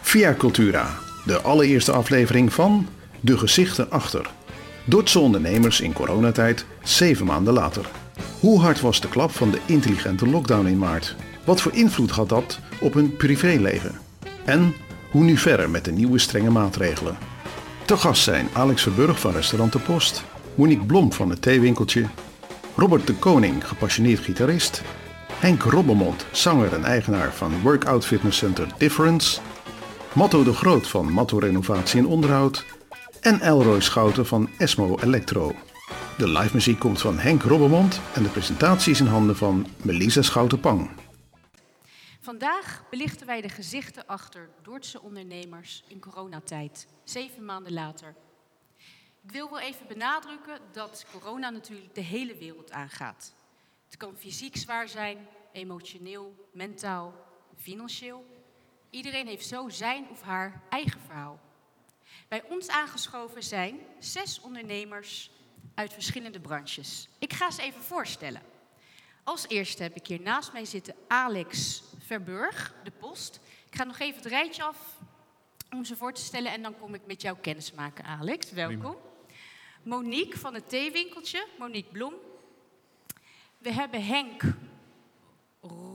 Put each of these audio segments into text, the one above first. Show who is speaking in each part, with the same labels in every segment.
Speaker 1: Via Cultura, de allereerste aflevering van De Gezichten Achter. Dordtse ondernemers in coronatijd, zeven maanden later. Hoe hard was de klap van de intelligente lockdown in maart? Wat voor invloed had dat op hun privéleven? En hoe nu verder met de nieuwe strenge maatregelen? Te gast zijn Alex Verburg van Restaurant de Post, Monique Blom van het theewinkeltje, Robert de Koning, gepassioneerd gitarist, Henk Robbemond, zanger en eigenaar van workout fitnesscenter Difference, Matto de Groot van Matto Renovatie en Onderhoud en Elroy Schouten van Esmo Electro. De live muziek komt van Henk Robbemond en de presentatie is in handen van Melisa Schouten-Pang.
Speaker 2: Vandaag belichten wij de gezichten achter Dordtse ondernemers in coronatijd, zeven maanden later. Ik wil wel even benadrukken dat corona natuurlijk de hele wereld aangaat. Het kan fysiek zwaar zijn, emotioneel, mentaal, financieel. Iedereen heeft zo zijn of haar eigen verhaal. Bij ons aangeschoven zijn zes ondernemers uit verschillende branches. Ik ga ze even voorstellen. Als eerste heb ik hier naast mij zitten Alex Verburg, de Post. Ik ga nog even het rijtje af om ze voor te stellen en dan kom ik met jou kennis maken, Alex. Welkom. Monique van het theewinkeltje, Monique Bloem. We hebben Henk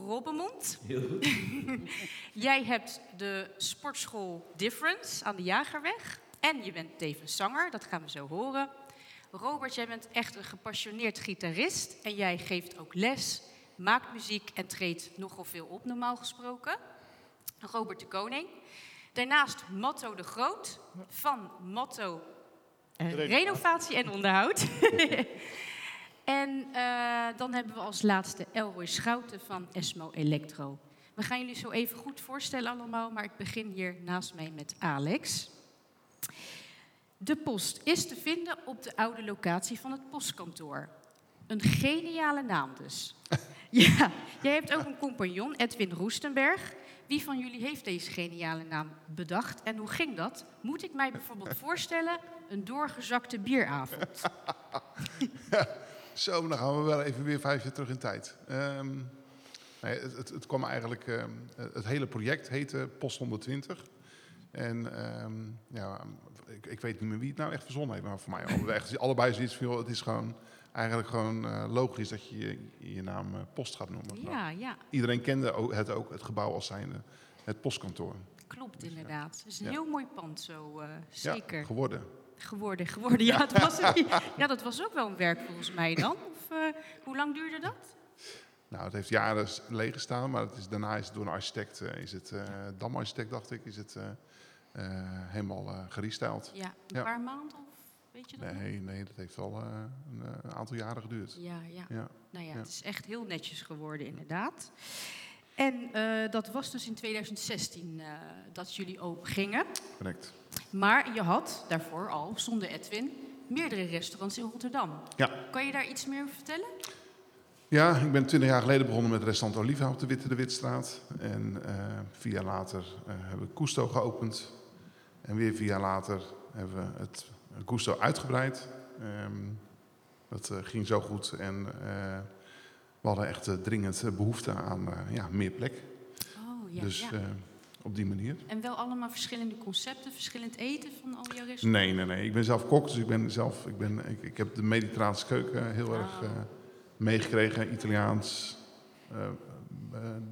Speaker 2: Robbemond. Jij hebt de sportschool Difference aan de Jagerweg. En je bent tevens zanger, dat gaan we zo horen. Robert, jij bent echt een gepassioneerd gitarist. En jij geeft ook les, maakt muziek en treedt nogal veel op, normaal gesproken. Robert de Koning. Daarnaast Matto de Groot van Matto Renovatie en Onderhoud. en uh, dan hebben we als laatste Elroy Schouten van Esmo Electro. We gaan jullie zo even goed voorstellen allemaal, maar ik begin hier naast mij met Alex. De post is te vinden op de oude locatie van het postkantoor. Een geniale naam dus. ja, jij hebt ook een compagnon, Edwin Roestenberg. Wie van jullie heeft deze geniale naam bedacht en hoe ging dat? Moet ik mij bijvoorbeeld voorstellen een doorgezakte bieravond?
Speaker 3: zo, dan gaan we wel even weer vijf jaar terug in tijd. Um, nee, het, het, het, kwam eigenlijk, um, het hele project heette Post 120. En um, ja, ik, ik, weet niet meer wie het nou echt verzonnen heeft, maar voor mij allebei, allebei zoiets van, het is gewoon eigenlijk gewoon uh, logisch dat je je, je naam uh, post gaat noemen.
Speaker 2: Ja, ja.
Speaker 3: Iedereen kende het ook, het gebouw als zijnde het postkantoor.
Speaker 2: Klopt, inderdaad. Het is een ja. heel mooi pand zo, uh, zeker.
Speaker 3: Ja, geworden.
Speaker 2: Geworden, geworden. Ja, het was ja, dat was ook wel een werk volgens mij dan. Of hoe lang duurde dat?
Speaker 3: Nou, het heeft jaren leeg gestaan, maar het is, daarna is het door een architect, is het damarchitect dacht ik, is het helemaal gerestyled.
Speaker 2: Ja, een paar maanden Weet je dat
Speaker 3: nee, nee, dat heeft al uh, een, een, aantal jaren geduurd.
Speaker 2: Ja, ja. ja. Nou ja, ja, het is echt heel netjes geworden inderdaad. En uh, dat was dus in 2016 uh, dat jullie open gingen.
Speaker 3: Correct.
Speaker 2: Maar je had daarvoor al, zonder Edwin, meerdere restaurants in Rotterdam.
Speaker 3: Ja.
Speaker 2: Kan je daar iets meer over vertellen?
Speaker 3: Ja, ik ben twintig jaar geleden begonnen met restaurant Oliva op de Witte de Witstraat. En vier jaar later hebben we Cousteau geopend. En weer vier jaar later hebben we het Gusto uitgebreid. Um, dat uh, ging zo goed en we hadden echt dringend behoefte aan ja, meer plek.
Speaker 2: Oh, ja,
Speaker 3: dus
Speaker 2: ja.
Speaker 3: Op die manier.
Speaker 2: En wel allemaal verschillende concepten, verschillend eten van al jouw restaurants?
Speaker 3: Nee, nee, nee. Ik ben zelf kok, dus ik ben zelf, ik, ben, ik, ik heb de mediterraanse keuken heel oh. erg meegekregen, Italiaans.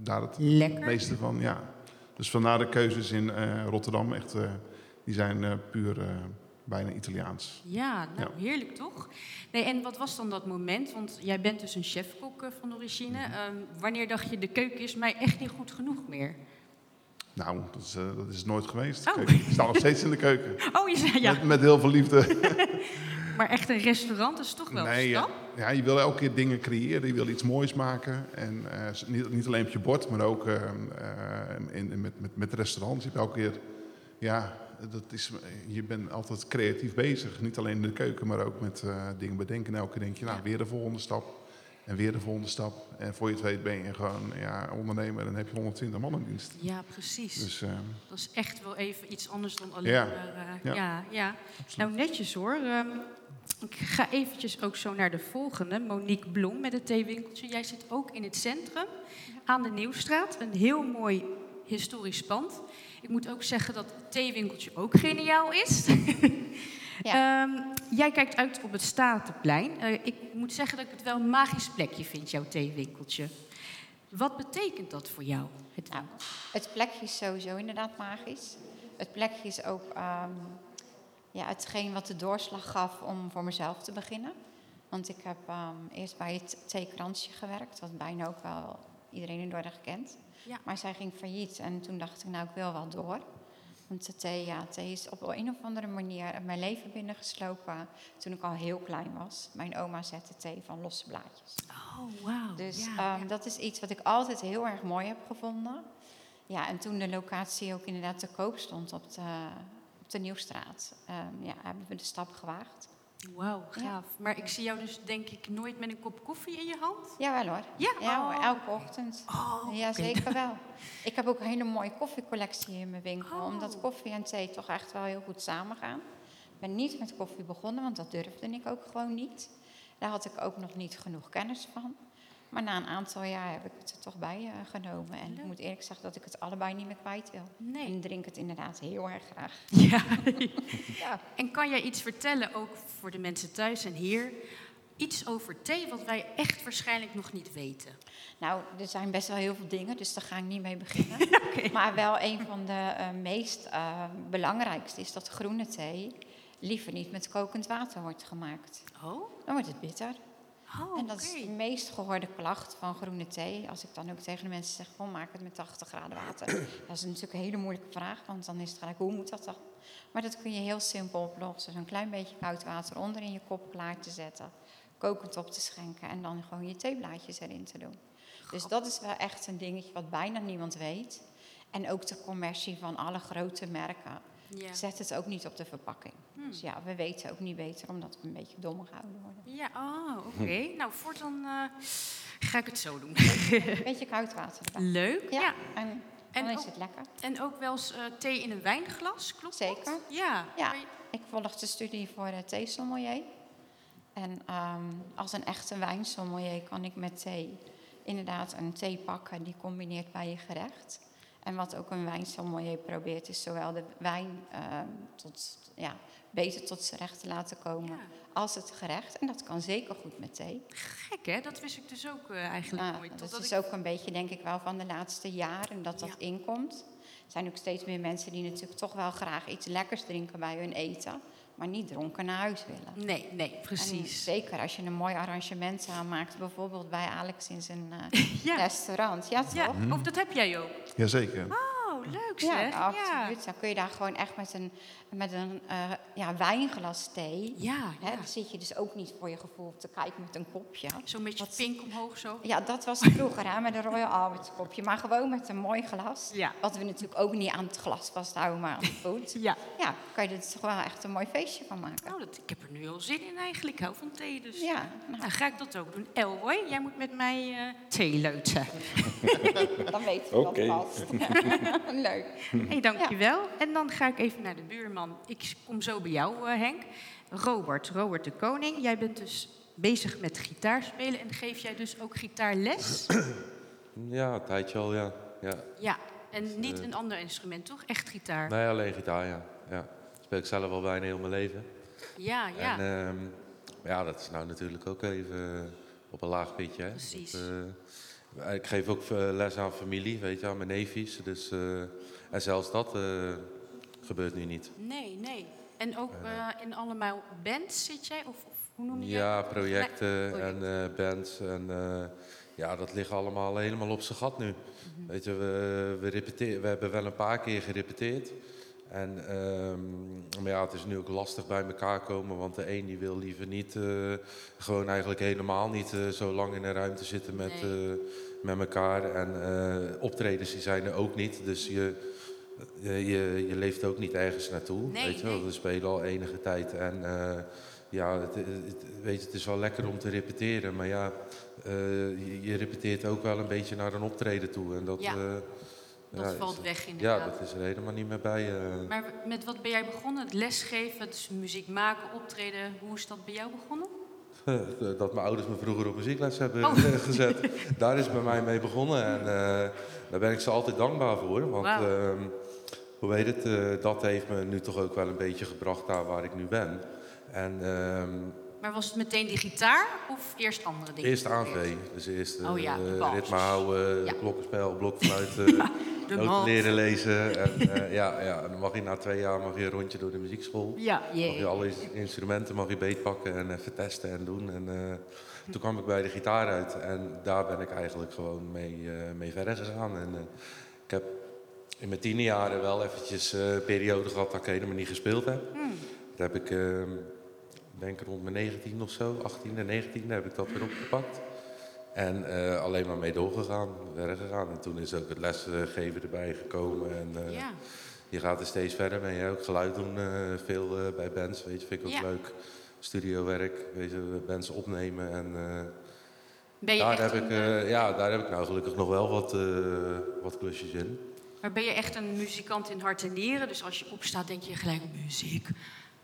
Speaker 3: daar het
Speaker 2: Lekker.
Speaker 3: meeste van, ja. Dus vandaar de keuzes in Rotterdam, echt, die zijn puur bijna Italiaans.
Speaker 2: Ja, nou ja. heerlijk toch? Nee, en wat was dan dat moment? Want jij bent dus een chefkok uh, van origine.
Speaker 3: Mhm.
Speaker 2: Um, wanneer dacht je, de keuken is mij echt niet goed genoeg meer?
Speaker 3: Nou, dat is, uh, dat is nooit geweest.
Speaker 2: Oh.
Speaker 3: Ik sta nog steeds in de keuken.
Speaker 2: Oh, je zei ja.
Speaker 3: Met, met heel veel liefde.
Speaker 2: maar echt een restaurant is toch wel
Speaker 3: nee,
Speaker 2: een stap?
Speaker 3: Ja, je wil elke keer dingen creëren. Je wil iets moois maken. En uh, niet, niet, alleen op je bord, maar ook in, in, met, met, met restaurants. Je hebt elke keer... Ja, dat is, je bent altijd creatief bezig. Niet alleen in de keuken, maar ook met dingen bedenken. En elke keer denk je, nou, weer de volgende stap. En weer de volgende stap. En voor je het weet ben je gewoon ja, ondernemer en dan heb je 120 man in dienst.
Speaker 2: Ja, precies.
Speaker 3: Dus, uh,
Speaker 2: dat is echt wel even iets anders dan alleen
Speaker 3: ja,
Speaker 2: maar... Uh, ja, ja. ja. Nou, netjes hoor. Um, Ik ga eventjes ook zo naar de volgende. Monique Bloem met het theewinkeltje. Jij zit ook in het centrum aan de Nieuwstraat. Een heel mooi historisch pand. Ik moet ook zeggen dat het theewinkeltje ook geniaal is. Ehm, jij kijkt uit op het Statenplein. Eh, ik moet zeggen dat ik het wel een magisch plekje vind, jouw theewinkeltje. Wat betekent dat voor jou? Het,
Speaker 4: Nou, het plekje is sowieso inderdaad magisch. Het plekje is ook ehm, ja, hetgeen wat de doorslag gaf om voor mezelf te beginnen. Want ik heb ehm, eerst bij het theekransje gewerkt, wat bijna ook wel iedereen in Dordrecht kent.
Speaker 2: Ja.
Speaker 4: Maar zij ging failliet en toen dacht ik, nou ik wil wel door. Want thee, ja, thee is op een of andere manier in mijn leven binnengeslopen toen ik al heel klein was. Mijn oma zette thee van losse blaadjes.
Speaker 2: oh, wauw.
Speaker 4: Dus
Speaker 2: Ja,
Speaker 4: ehm,
Speaker 2: ja.
Speaker 4: dat is iets wat ik altijd heel erg mooi heb gevonden. Ja, en toen de locatie ook inderdaad te koop stond op de, op de Nieuwstraat, ehm, ja, hebben we de stap gewaagd.
Speaker 2: Wauw,
Speaker 4: Ja.
Speaker 2: gaaf. Maar ik zie jou dus denk ik nooit met een kop koffie in je hand.
Speaker 4: Jawel hoor.
Speaker 2: Ja?
Speaker 4: Ja hoor,
Speaker 2: Oh.
Speaker 4: elke ochtend.
Speaker 2: Oh,
Speaker 4: Ja, zeker wel. Ik heb ook een hele mooie koffiecollectie in mijn winkel.
Speaker 2: Oh.
Speaker 4: Omdat koffie en thee toch echt wel heel goed samengaan. Ik ben niet met koffie begonnen, want dat durfde ik ook gewoon niet. Daar had ik ook nog niet genoeg kennis van. Maar na een aantal jaar heb ik het er toch bij eh, genomen. En ik moet eerlijk zeggen dat ik het allebei niet meer kwijt wil.
Speaker 2: Nee.
Speaker 4: En ik drink het inderdaad heel erg graag.
Speaker 2: Ja.
Speaker 4: Ja.
Speaker 2: En kan jij iets vertellen, ook voor de mensen thuis en hier, iets over thee wat wij echt waarschijnlijk nog niet weten?
Speaker 4: Nou, er zijn best wel heel veel dingen, dus daar ga ik niet mee beginnen. Maar wel een van de eh, meest eh, belangrijkste is dat groene thee liever niet met kokend water wordt gemaakt.
Speaker 2: Oh,
Speaker 4: Dan wordt het bitter.
Speaker 2: Oh
Speaker 4: en dat is de meest gehoorde klacht van groene thee. Als ik dan ook tegen de mensen zeg, van maak het met 80 graden water. dat is natuurlijk een hele moeilijke vraag, want dan is het gelijk, hoe moet dat dan? Maar dat kun je heel simpel oplossen. Zo'n klein beetje koud water onder in je kop klaar te zetten. Kokend op te schenken en dan gewoon je theeblaadjes erin te doen. Dus dat is wel echt een dingetje wat bijna niemand weet. En ook de commercie van alle grote merken.
Speaker 2: Ja.
Speaker 4: Zet het ook niet op de verpakking.
Speaker 2: Hmm.
Speaker 4: Dus ja, we weten ook niet beter omdat we een beetje dom gehouden worden.
Speaker 2: Ja, oh, oké. Nou, voortaan eh, ga ik het zo doen.
Speaker 4: Beetje koud water erbij.
Speaker 2: Leuk. Ja.
Speaker 4: Ja, en dan
Speaker 2: En
Speaker 4: is het lekker.
Speaker 2: En ook wel eens eh, thee in een wijnglas, klopt dat?
Speaker 4: Zeker.
Speaker 2: Ja.
Speaker 4: Ja.
Speaker 2: Je-
Speaker 4: Ik volg de studie voor de theesommelier. En ehm, als een echte wijnsommelier kan ik met thee inderdaad een thee pakken die combineert bij je gerecht. En wat ook een wijnsommelier probeert is zowel de wijn ehm, tot, ja, beter tot zijn recht te laten komen
Speaker 2: Ja.
Speaker 4: als het gerecht. En dat kan zeker goed met thee.
Speaker 2: Gek, hè? Dat wist ik dus ook eh, eigenlijk nooit.
Speaker 4: dat is
Speaker 2: ik...
Speaker 4: ook een beetje, denk ik, wel van de laatste jaren dat dat
Speaker 2: Ja.
Speaker 4: inkomt. Er zijn ook steeds meer mensen die natuurlijk toch wel graag iets lekkers drinken bij hun eten, maar niet dronken naar huis willen.
Speaker 2: Nee, nee,
Speaker 4: En
Speaker 2: precies.
Speaker 4: zeker als je een mooi arrangement aanmaakt, bijvoorbeeld bij Alex in zijn eh,
Speaker 2: Ja.
Speaker 4: restaurant. Ja,
Speaker 2: Ja,
Speaker 4: toch?
Speaker 2: of dat heb jij ook.
Speaker 3: Jazeker.
Speaker 2: Leuk
Speaker 4: Ja,
Speaker 2: zeg.
Speaker 4: absoluut. Dan kun je daar gewoon echt met een, met een eh, ja, wijnglas thee.
Speaker 2: Ja,
Speaker 4: Hè,
Speaker 2: ja.
Speaker 4: dan zit je dus ook niet voor je gevoel te kijken met een kopje.
Speaker 2: Zo'n beetje
Speaker 4: Wat-
Speaker 2: pink omhoog zo.
Speaker 4: Ja, dat was vroeger hè, met een Royal Albert kopje. Maar gewoon met een mooi glas.
Speaker 2: Ja.
Speaker 4: Wat we natuurlijk ook niet aan het glas vasthouden, maar aan de voet.
Speaker 2: Ja.
Speaker 4: Ja, kan je er toch wel echt een mooi feestje van maken.
Speaker 2: Nou, dat, ik heb er nu al zin in eigenlijk. Ik hou van thee, dus
Speaker 4: Ja, nou,
Speaker 2: nou, ga ik dat ook doen. Elroy, jij moet met mij eh thee leuten.
Speaker 4: dan weten we
Speaker 5: Oké.
Speaker 4: dat vast. Leuk.
Speaker 2: hey, dankjewel. En dan ga ik even naar de buurman. Ik kom zo bij jou, eh, Henk. Robert, Robert de Koning. Jij bent dus bezig met gitaarspelen en geef jij dus ook gitaarles?
Speaker 5: Ja, een tijdje al, ja. ja.
Speaker 2: ja, en niet een ander instrument, toch? Echt gitaar.
Speaker 5: Nee, alleen gitaar, ja. ja. Speel ik zelf al bijna heel mijn leven.
Speaker 2: Ja, ja.
Speaker 5: En ehm, ja, dat is nou natuurlijk ook even eh, op een laag pitje. Hè.
Speaker 2: Precies.
Speaker 5: Dat, eh, ik geef ook eh, les aan familie, weet je, aan mijn neefjes. Dus, eh, en zelfs dat eh, gebeurt nu niet.
Speaker 2: Nee, nee. En ook eh, in allemaal bands zit jij? Of, of hoe noem je
Speaker 5: Ja,
Speaker 2: dat?
Speaker 5: projecten
Speaker 2: Nee,
Speaker 5: en eh, bands. En eh, ja, dat ligt allemaal helemaal op zijn gat nu.
Speaker 2: Mhm.
Speaker 5: Weet je, we, we, repeteren, we hebben wel een paar keer gerepeteerd. En, ehm, maar ja, het is nu ook lastig bij elkaar komen, want de een die wil liever niet, eh, gewoon eigenlijk helemaal niet eh, zo lang in een ruimte zitten met,
Speaker 2: Nee.
Speaker 5: eh, met elkaar. En eh, optredens die zijn er ook niet, dus je, je, je, je leeft ook niet ergens naartoe.
Speaker 2: Nee,
Speaker 5: weet je wel?
Speaker 2: nee.
Speaker 5: We spelen al enige tijd en eh, ja, het, het- weet je, het is wel lekker om te repeteren, maar ja, eh, je, je repeteert ook wel een beetje naar een optreden toe. En dat,
Speaker 2: Ja. Dat
Speaker 5: Ja,
Speaker 2: valt
Speaker 5: is-
Speaker 2: weg
Speaker 5: Ja,
Speaker 2: inderdaad.
Speaker 5: dat is er helemaal niet meer bij.
Speaker 2: Maar met wat ben jij begonnen? Het lesgeven, dus muziek maken, optreden. Hoe is dat bij jou begonnen?
Speaker 5: dat mijn ouders me vroeger op muziekles hebben
Speaker 2: Oh.
Speaker 5: gezet. Daar is bij mij mee begonnen. En eh, daar ben ik ze altijd dankbaar voor. Want ehm, hoe weet het, eh, dat heeft me nu toch ook wel een beetje gebracht daar waar ik nu ben. En ehm,
Speaker 2: Maar was het meteen die gitaar of eerst andere dingen?
Speaker 5: eerst ANV. Dus eerst
Speaker 2: Oh ja, de
Speaker 5: eh, ritme houden,
Speaker 2: Ja.
Speaker 5: klokkenspel, blokfluiten, noten leren lezen. En, eh, ja, ja, en dan mag je na twee jaar mag je een rondje door de muziekschool.
Speaker 2: Ja,
Speaker 5: Mag je alle ins- instrumenten mag je beetpakken en even testen en doen. En eh, toen kwam ik bij de gitaar uit en daar ben ik eigenlijk gewoon mee, mee verder gegaan. En ik heb in mijn tiende jaren wel eventjes een periode gehad dat ik helemaal niet gespeeld heb. Daar heb ik, eh, denk rond mijn 19 of zo, 18e, 19e heb ik dat weer opgepakt. En eh, alleen maar mee doorgegaan, verder gegaan. En toen is ook het lesgeven erbij gekomen. En, eh,
Speaker 2: Ja.
Speaker 5: je gaat er steeds verder mee. Hè? Ook geluid doen, eh, veel bij bands, weet je, vind ik ook
Speaker 2: Ja.
Speaker 5: leuk. Studiowerk, weet je, bands opnemen. En
Speaker 2: Ben je
Speaker 5: daar,
Speaker 2: echt
Speaker 5: heb ik, ja, daar heb ik nou gelukkig nog wel wat, wat klusjes in.
Speaker 2: Maar ben je echt een muzikant in hart en nieren? Dus als je opstaat, denk je gelijk muziek.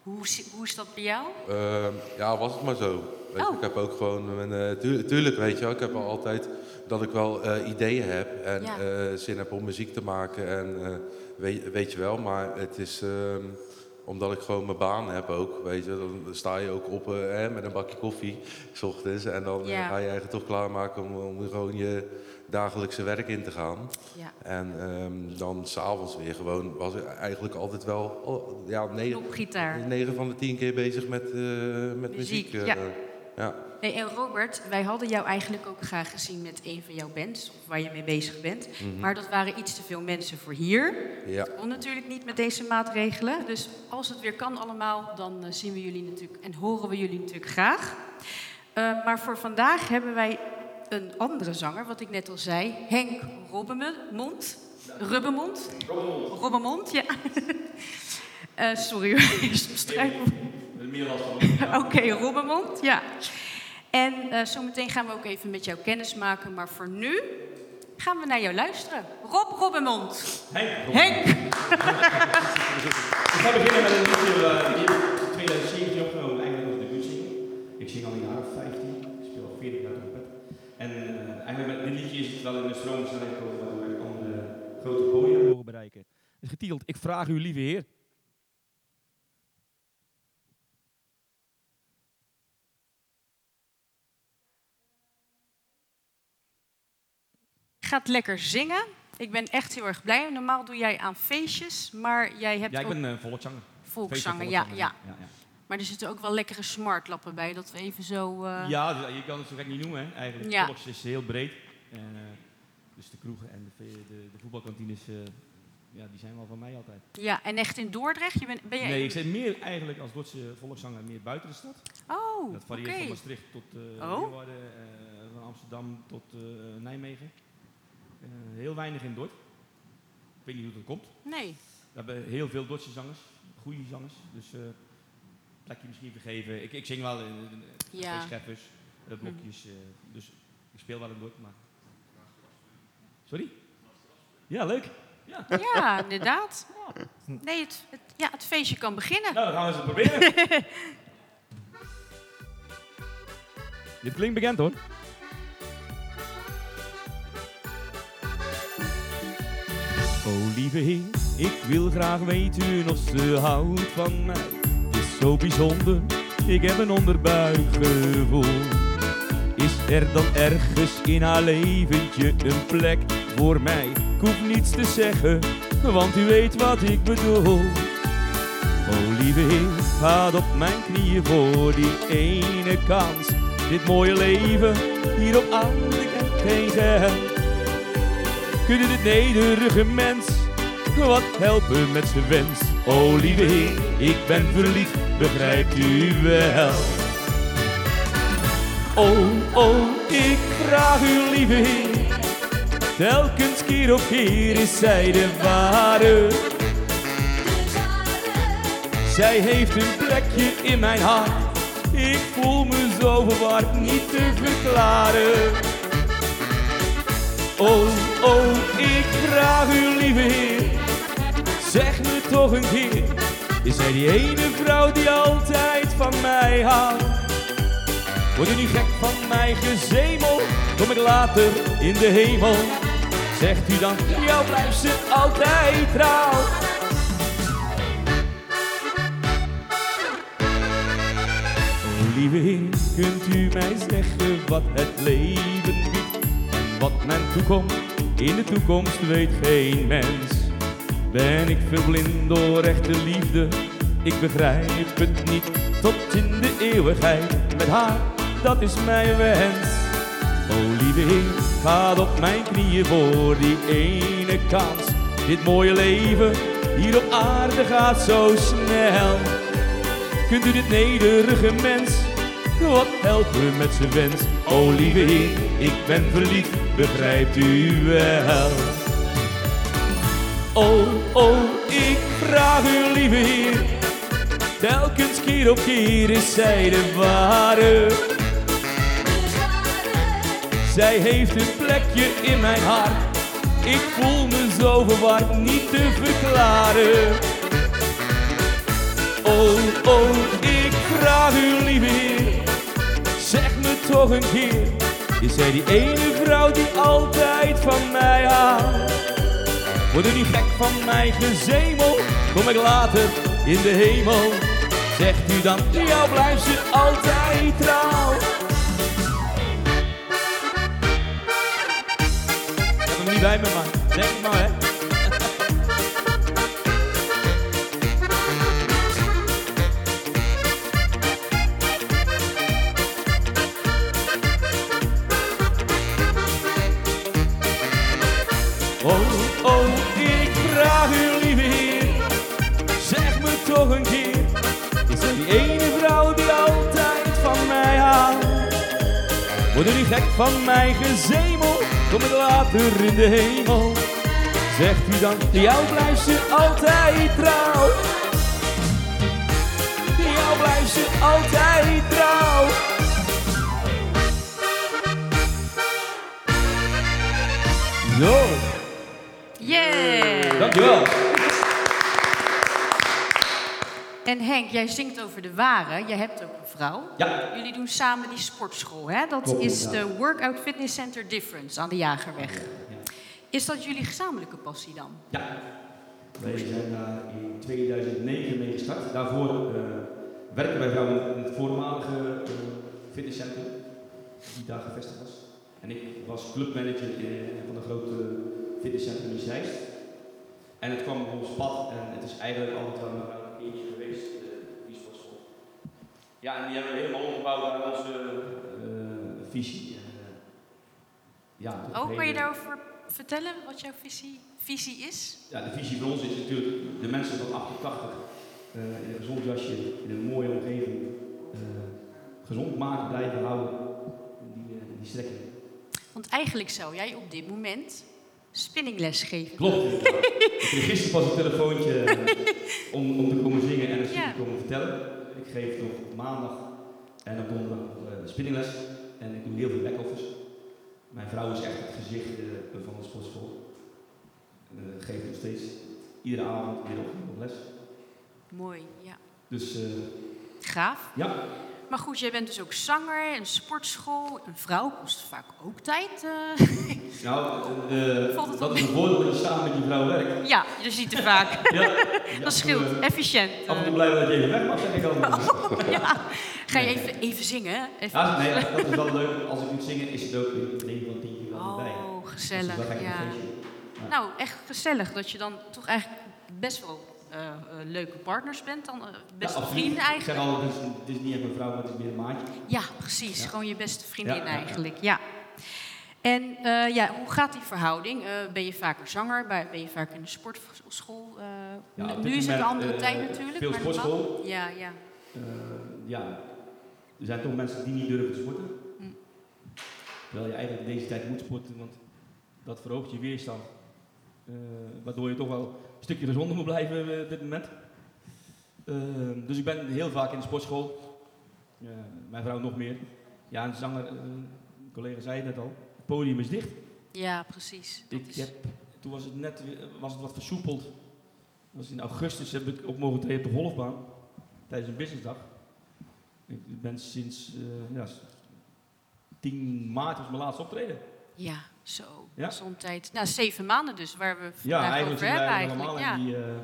Speaker 2: Hoe, is dat bij jou?
Speaker 5: Ehm, ja, was het maar zo. Weet je,
Speaker 2: Oh.
Speaker 5: ik heb ook gewoon, mijn, eh, tu- tuurlijk weet je wel, ik heb al altijd dat ik wel eh, ideeën heb en
Speaker 2: Ja.
Speaker 5: eh, zin heb om muziek te maken. En weet, weet je wel, maar het is ehm, omdat ik gewoon mijn baan heb ook, weet je, dan sta je ook op eh, hè, met een bakje koffie, s ochtends. En dan
Speaker 2: Ja.
Speaker 5: ga je eigenlijk toch klaarmaken om, om gewoon je dagelijkse werk in te gaan.
Speaker 2: Ja.
Speaker 5: En ehm, dan s'avonds weer gewoon, was ik eigenlijk altijd wel, oh, ja, negen. 9 van de 10 keer bezig met, eh, met
Speaker 2: Muziek,
Speaker 5: muziek. eh,
Speaker 2: ja.
Speaker 5: ja.
Speaker 2: Hey, en Robert, wij hadden jou eigenlijk ook graag gezien met een van jouw bands, of waar je mee bezig bent.
Speaker 5: Mhm.
Speaker 2: Maar dat waren iets te veel mensen voor hier.
Speaker 5: Ja.
Speaker 2: Kon natuurlijk niet met deze maatregelen. Dus als het weer kan allemaal, dan eh, zien we jullie natuurlijk en horen we jullie natuurlijk graag. Maar voor vandaag hebben wij een andere zanger, wat ik net al zei, Henk Robbenmond. Rubbermond? Robbenmond. Ja. uh, sorry hoor, Oké, Robbemond, ja. En zo zometeen gaan we ook even met jou kennis maken, maar voor nu gaan we naar jou luisteren. Rob Robbenmond. Henk.
Speaker 6: Henk. We gaan beginnen met een liedje eh, 2004. Wel in de stroom gekomen waardoor ik andere grote podium mogen bereiken. Het is getiteld Ik vraag u lieve heer.
Speaker 2: Gaat lekker zingen. Ik ben echt heel erg blij. Normaal doe jij aan feestjes, maar jij hebt
Speaker 6: Ja, ik
Speaker 2: ook
Speaker 6: ben uh, volkszanger.
Speaker 2: volkszanger. Ja, ja.
Speaker 6: Ja, ja.
Speaker 2: Maar er zitten ook wel lekkere smartlappen bij, dat we even zo... eh,
Speaker 6: ja, je kan het zo gek niet noemen. Hè. Eigenlijk,
Speaker 2: Ja.
Speaker 6: volks is heel breed. En, uh, dus de kroegen en de, de, de voetbalkantines, uh, ja, die zijn wel van mij altijd.
Speaker 2: Ja, en echt in Dordrecht? Je bent, ben je
Speaker 6: Nee, ik zit meer eigenlijk als Dordtse volkszanger meer buiten de stad.
Speaker 2: Oh,
Speaker 6: Dat varieert van Maastricht tot uh,
Speaker 2: Oh.
Speaker 6: Leeuwarden, van Amsterdam tot Nijmegen. Heel weinig in Dort. Ik weet niet hoe dat komt.
Speaker 2: Nee.
Speaker 6: We hebben heel veel Dordtse zangers, goede zangers. Dus uh, plekje misschien vergeven. Ik, ik zing wel in, in
Speaker 2: Ja.
Speaker 6: scheffers, blokjes. Uh, dus ik speel wel in Dort, maar... Sorry? Ja, leuk. Ja.
Speaker 2: Ja, inderdaad. Nee, het, het, ja, het feestje kan beginnen.
Speaker 6: Nou, dan gaan we eens proberen. Dit klinkt bekend hoor. Oh lieve heer, ik wil graag weten of ze houdt van mij. Het is zo bijzonder, ik heb een onderbuikgevoel. Is er dan ergens in haar leventje een plek voor mij? Ik hoef niets te zeggen, want u weet wat ik bedoel. Oh lieve heer, gaat op mijn knieën voor die ene kans. Dit mooie leven hier op aarde kent geen geld. Kunnen dit nederige mens wat helpen met zijn wens? Oh lieve heer, ik ben verliefd, begrijpt u wel? Oh, oh, ik vraag u lieve heer, telkens keer op keer is zij de ware. Zij heeft een plekje in mijn hart. Ik voel me zo verward, niet te verklaren. Oh, oh, ik vraag u lieve Heer, zeg me toch een keer. Is zij die ene vrouw die altijd van mij houdt? Word je niet gek van mij gezemel? Kom ik later in de hemel? Zegt u dan, jou blijft ze altijd trouw? Lieve Heer, kunt u mij zeggen wat het leven biedt? En wat mijn toekomst in de toekomst weet geen mens. Ben ik verblind door echte liefde? Ik begrijp het niet tot in de eeuwigheid. Met haar, dat is mijn wens. O lieve Heer, ga op mijn knieën voor die ene kans. Dit mooie leven hier op aarde gaat zo snel. Kunt u dit nederige mens wat helpen met zijn wens? O lieve Heer, ik ben verliefd, begrijpt u wel? Oh, oh, ik vraag u lieve Heer, telkens keer op keer is zij de ware. Zij heeft een plekje in mijn hart, ik voel me zo verward, niet te verklaren. Oh, oh, ik vraag u lieve Heer, zeg me toch een keer, is zij die ene vrouw die altijd van mij houdt? Word er niet gek van mij gezemel, kom ik later in de hemel. Zegt u dan, jou blijft ze altijd trouw. Me, man. Denk het maar, hè. Oh, oh, ik vraag u, lieve Heer, zeg me toch een keer, is er die ene vrouw die altijd van mij houdt? Word er niet gek van mij gezemel, kom ik later in de hemel. Zegt u dan, jou blijft ze altijd trouw. Jou blijft ze altijd trouw. Zo.
Speaker 2: Yeah!
Speaker 6: Dankjewel.
Speaker 2: En Henk, jij zingt over de ware. Jij hebt ook vrouw.
Speaker 6: Ja.
Speaker 2: Jullie doen samen die sportschool, hè? Dat
Speaker 6: Klopt,
Speaker 2: is
Speaker 6: inderdaad.
Speaker 2: de Workout Fitness Center Difference aan de Jagerweg. Is dat jullie gezamenlijke passie dan?
Speaker 6: Ja. Wij zijn daar in 2009 mee gestart. Daarvoor eh, werken wij vrouwen in het voormalige eh, fitnesscentrum die daar gevestigd was. En ik was clubmanager in, van een grote fitnesscentrum in Zeist. En het kwam op ons pad en het is eigenlijk altijd wel maar een eentje geweest, eh. Ja, en die hebben we helemaal omgebouwd naar onze eh, visie. Eh, ja, tot
Speaker 2: Oh, kan je
Speaker 6: heden-
Speaker 2: daarover vertellen wat jouw visie, visie is?
Speaker 6: Ja, de visie voor ons is natuurlijk de mensen van 88 eh, in een gezond jasje, in een mooie omgeving, gezond maken, blijven houden. Die, die strekking.
Speaker 2: Want eigenlijk zou jij op dit moment spinningles geven.
Speaker 6: Klopt. inderdaad. ik kreeg gisteren pas een telefoontje om, om te komen zingen en een
Speaker 2: Ja.
Speaker 6: te komen vertellen. Ik geef nog op maandag en op donderdag nog, eh, spinningles. En ik doe heel veel backoffers. Mijn vrouw is echt het gezicht eh, van de sportschool. En uh, geef nog steeds iedere avond, ochtend nog les.
Speaker 2: Mooi, ja.
Speaker 6: Dus eh,
Speaker 2: Gaaf.
Speaker 6: ja,
Speaker 2: Maar goed, jij bent dus ook zanger, een sportschool. Een vrouw kost vaak ook tijd. eh.
Speaker 6: nou, dat is een voordeel dat je samen met je vrouw werkt.
Speaker 2: ja, je ziet er vaak.
Speaker 6: Ja,
Speaker 2: Dat scheelt.
Speaker 6: eh,
Speaker 2: Efficiënt.
Speaker 6: Af en toe
Speaker 2: eh.
Speaker 6: blij dat je even weg mag, zeg ik altijd.
Speaker 2: ja. Ga je even, even zingen? Even.
Speaker 6: Ja, nee, dat is wel leuk. Als ik moet zingen, is het ook weer 9 van 10 keer wel bij.
Speaker 2: Oh,
Speaker 6: Dus
Speaker 2: gezellig. Ja.
Speaker 6: een.
Speaker 2: Nou, echt gezellig dat je dan toch eigenlijk best wel leuke partners bent. Dan, eh, best
Speaker 6: Ja, absoluut.
Speaker 2: vrienden
Speaker 6: Ik
Speaker 2: eigenlijk.
Speaker 6: zeg is niet echt mijn vrouw, maar het is meer een maatje.
Speaker 2: Ja, precies.
Speaker 6: Ja.
Speaker 2: Gewoon je beste vriendin eigenlijk. Ja. En eh, ja, hoe gaat die verhouding? Eh, ben je vaker zanger? Ben je vaker in de sportschool? Eh,
Speaker 6: Ja,
Speaker 2: nu- is het een andere
Speaker 6: eh,
Speaker 2: tijd natuurlijk.
Speaker 6: veel
Speaker 2: maar
Speaker 6: sportschool.
Speaker 2: Ja, ja.
Speaker 6: Eh, ja, er zijn toch mensen die niet durven te sporten.
Speaker 2: Hm.
Speaker 6: Terwijl je eigenlijk in deze tijd moet sporten, want dat verhoogt je weerstand. Eh, waardoor je toch wel een stukje gezonder moet blijven eh, op dit moment. Eh, dus ik ben heel vaak in de sportschool. Mijn vrouw nog meer. Ja, een zanger, eh, een collega zei het net al, het podium is dicht.
Speaker 2: ja, precies.
Speaker 6: Ik
Speaker 2: is-
Speaker 6: heb toen was het net was het wat versoepeld. Dat was in augustus heb ik ook mogen treden op de golfbaan. Tijdens een businessdag. Ik ben sinds eh, ja, 10 maart was mijn laatste optreden.
Speaker 2: Ja, zo.
Speaker 6: Ja.
Speaker 2: Tijd. Nou, zeven maanden dus, waar we
Speaker 6: Ja, eigenlijk
Speaker 2: over hebben eigenlijk. Ja.
Speaker 6: die... eh, eh,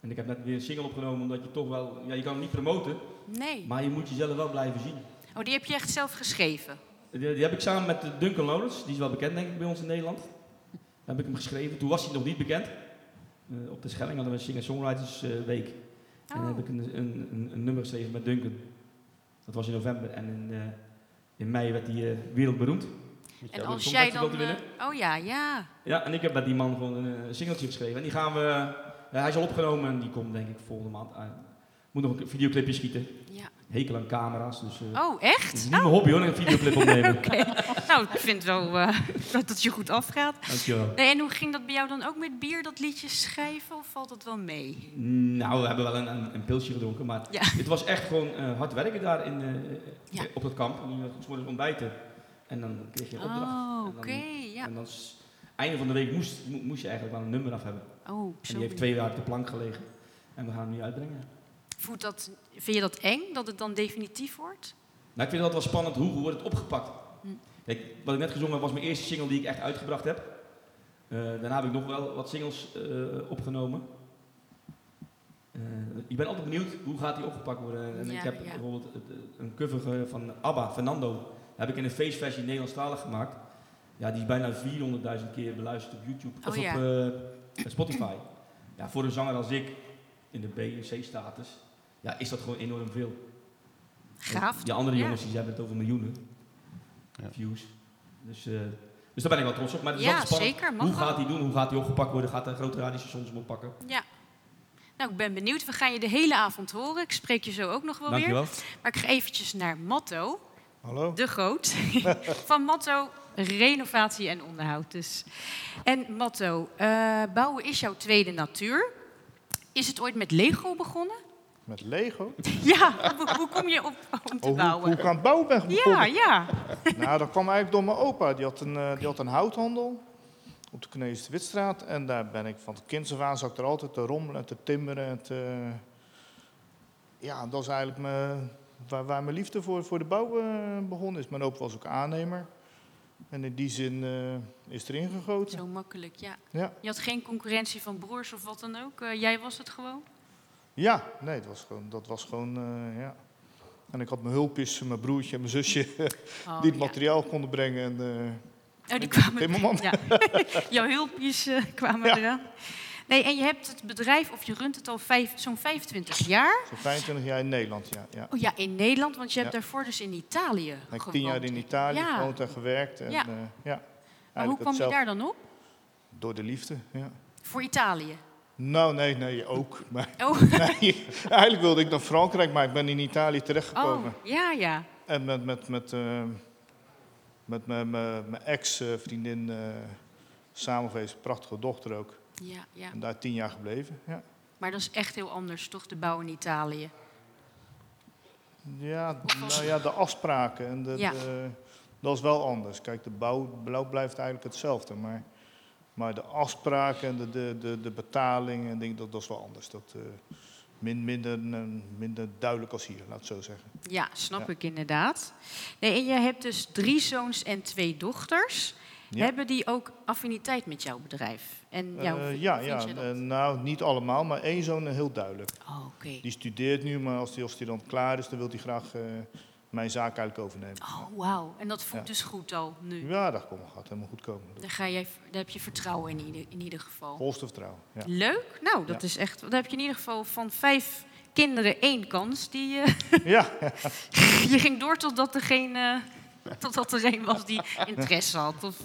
Speaker 6: en ik heb net weer een single opgenomen, omdat je toch wel... Ja, je kan hem niet promoten,
Speaker 2: Nee.
Speaker 6: maar je moet jezelf wel blijven zien.
Speaker 2: Oh, die heb je echt zelf geschreven?
Speaker 6: Die, die heb ik samen met eh, Duncan Lawrence, die is wel bekend denk ik bij ons in Nederland. Daar heb ik hem geschreven. Toen was hij nog niet bekend. Op de Schelling hadden we een Singer-Songwriters Week. En dan
Speaker 2: Oh.
Speaker 6: heb ik een, een, een, een nummer geschreven met Duncan. Dat was in november en in, in mei werd hij wereldberoemd.
Speaker 2: En als jij dan... eh, oh ja, ja.
Speaker 6: Ja, en ik heb met die man gewoon een, eh, singeltje geschreven. En die gaan we... ja, hij is al opgenomen en die komt denk ik volgende maand uit. Moet nog een videoclipje schieten.
Speaker 2: ja.
Speaker 6: Hekel aan camera's, dus... eh
Speaker 2: Oh,
Speaker 6: het is
Speaker 2: echt?
Speaker 6: niet mijn hobby hoor, een videoclip opnemen.
Speaker 2: Oké. nou, ik vind wel eh, dat het je goed afgaat.
Speaker 6: Dankjewel.
Speaker 2: Nee, en hoe ging dat bij jou dan ook met bier, dat liedje schrijven? Of valt dat wel mee?
Speaker 6: Nou, we hebben wel een, een, een pilsje gedronken, maar
Speaker 2: Ja.
Speaker 6: het was echt gewoon eh, hard werken daar in, eh,
Speaker 2: Ja.
Speaker 6: op dat kamp. En moest ontbijten en dan kreeg je een opdracht.
Speaker 2: Oh,
Speaker 6: En dan-
Speaker 2: oké, ja.
Speaker 6: En dan einde van de week moest, mo- moest je eigenlijk wel een nummer af hebben.
Speaker 2: Oh,
Speaker 6: En die heeft twee jaar op de plank gelegen. En we gaan hem nu uitbrengen.
Speaker 2: Voelt dat, vind je dat eng, dat het dan definitief wordt?
Speaker 6: Nou, ik vind het altijd wel spannend, hoe, hoe wordt het opgepakt?
Speaker 2: Hm.
Speaker 6: Kijk, wat ik net gezongen heb was mijn eerste single die ik echt uitgebracht heb. Eh, daarna heb ik nog wel wat singles eh, opgenomen. Eh, ik ben altijd benieuwd hoe gaat die opgepakt worden. En
Speaker 2: Ja,
Speaker 6: ik heb
Speaker 2: ja.
Speaker 6: bijvoorbeeld een cover van ABBA, Fernando. Heb ik in een feestversie Nederlandstalig gemaakt. Ja, die is bijna 400.000 keer beluisterd op YouTube
Speaker 2: Oh,
Speaker 6: of
Speaker 2: ja.
Speaker 6: op eh, Spotify. Ja, voor een zanger als ik in de B en C status, ja, is dat gewoon enorm veel.
Speaker 2: Gaaf.
Speaker 6: Die andere
Speaker 2: Ja.
Speaker 6: jongens die hebben het over miljoenen
Speaker 3: Ja.
Speaker 6: views. Dus, eh, dus daar ben ik wel trots op. Maar het is
Speaker 2: Ja,
Speaker 6: altijd spannend.
Speaker 2: zeker, mag
Speaker 6: Hoe
Speaker 2: wel.
Speaker 6: gaat hij doen? Hoe gaat hij opgepakt worden? Gaat de grote radiostations hem oppakken?
Speaker 2: Ja. Nou, ik ben benieuwd. We gaan je de hele avond horen. Ik spreek je zo ook nog wel weer. Maar ik ga eventjes naar Matto,
Speaker 7: Hallo?
Speaker 2: de Groot. Van Matto, renovatie en onderhoud dus. En Matto, eh, bouwen is jouw tweede natuur. Is het ooit met Lego begonnen?
Speaker 7: Met Lego?
Speaker 2: Ja, hoe, hoe kom je op om te
Speaker 7: Oh, hoe,
Speaker 2: bouwen?
Speaker 7: hoe ik aan het bouwen ben
Speaker 2: Ja,
Speaker 7: begonnen?
Speaker 2: ja.
Speaker 7: Nou, dat kwam eigenlijk door mijn opa. Die had een, eh, die had een houthandel op de Knees de Witstraat. En daar ben ik van het kind af aan zat ik er altijd te rommelen en te timmeren. En te... Ja, dat is eigenlijk mijn, waar, waar mijn liefde voor, voor de bouw eh, begonnen is. Mijn opa was ook aannemer. En in die zin eh, is erin gegoten.
Speaker 2: Zo makkelijk, ja.
Speaker 7: Ja.
Speaker 2: Je had geen concurrentie van broers of wat dan ook. Eh, jij was het gewoon?
Speaker 7: Ja, nee, dat was gewoon, dat was gewoon ja. En ik had mijn hulpjes, mijn broertje en mijn zusje,
Speaker 2: Oh,
Speaker 7: die het
Speaker 2: ja.
Speaker 7: materiaal konden brengen. En, eh,
Speaker 2: Oh, die kwamen. Ja. Jouw hulpjes kwamen
Speaker 7: Ja.
Speaker 2: eraan. Nee, en je hebt het bedrijf, of je runt het al vijf- zo'n 25 jaar.
Speaker 7: Zo'n 25 jaar in Nederland, ja. ja.
Speaker 2: Oh ja, in Nederland, want je hebt
Speaker 7: Ja.
Speaker 2: daarvoor dus in Italië
Speaker 7: Ik heb
Speaker 2: gewoond.
Speaker 7: tien jaar in Italië
Speaker 2: Ja.
Speaker 7: gewoond en gewerkt. En,
Speaker 2: Ja.
Speaker 7: ja. ja,
Speaker 2: Maar hoe kwam je daar dan op?
Speaker 7: Door de liefde, ja.
Speaker 2: Voor Italië?
Speaker 7: Nou, nee, nee, ook. Maar,
Speaker 2: Oh,
Speaker 7: nee, eigenlijk wilde ik naar Frankrijk, maar ik ben in Italië
Speaker 2: oh
Speaker 7: terechtgekomen.
Speaker 2: ja, ja.
Speaker 7: En met, met, met, eh, met mijn- mijn ex-vriendin eh samen geweest, prachtige dochter ook.
Speaker 2: Ja, ja.
Speaker 7: En daar tien jaar gebleven, ja.
Speaker 2: Maar dat is echt heel anders, toch, de bouw in Italië?
Speaker 7: Ja, nou ja, de afspraken. En de,
Speaker 2: Ja.
Speaker 7: de- dat is wel anders. Kijk, de bouw, bouw blijft eigenlijk hetzelfde. Maar, maar de afspraken en de, de, de, de betaling en dat, dat is wel anders. Dat eh, min, minder, minder duidelijk als hier, laat het zo zeggen.
Speaker 2: Ja, snap
Speaker 7: Ja.
Speaker 2: ik inderdaad. Nee, en je hebt dus drie zoons en twee dochters.
Speaker 7: Ja.
Speaker 2: Hebben die ook affiniteit met jouw bedrijf? En jouw,
Speaker 7: Eh, ja, ja eh, nou niet allemaal, maar één zoon eh, heel duidelijk.
Speaker 2: Oh, oké.
Speaker 7: Die studeert nu, maar als hij als die dan klaar is, dan wil hij graag mijn zaak eigenlijk overnemen.
Speaker 2: Oh, wauw. En dat voelt
Speaker 7: Ja.
Speaker 2: dus goed al nu.
Speaker 7: Ja, dat komt, gaat helemaal goed komen.
Speaker 2: Daar, ga jij, daar heb je vertrouwen in ieder, in ieder geval.
Speaker 7: Volste vertrouwen. Ja.
Speaker 2: Leuk. Nou, dat is echt... Dan heb je in ieder geval van vijf kinderen één kans. Die,
Speaker 7: ja,
Speaker 2: je ging door totdat er geen... totdat er een was die interesse had. Of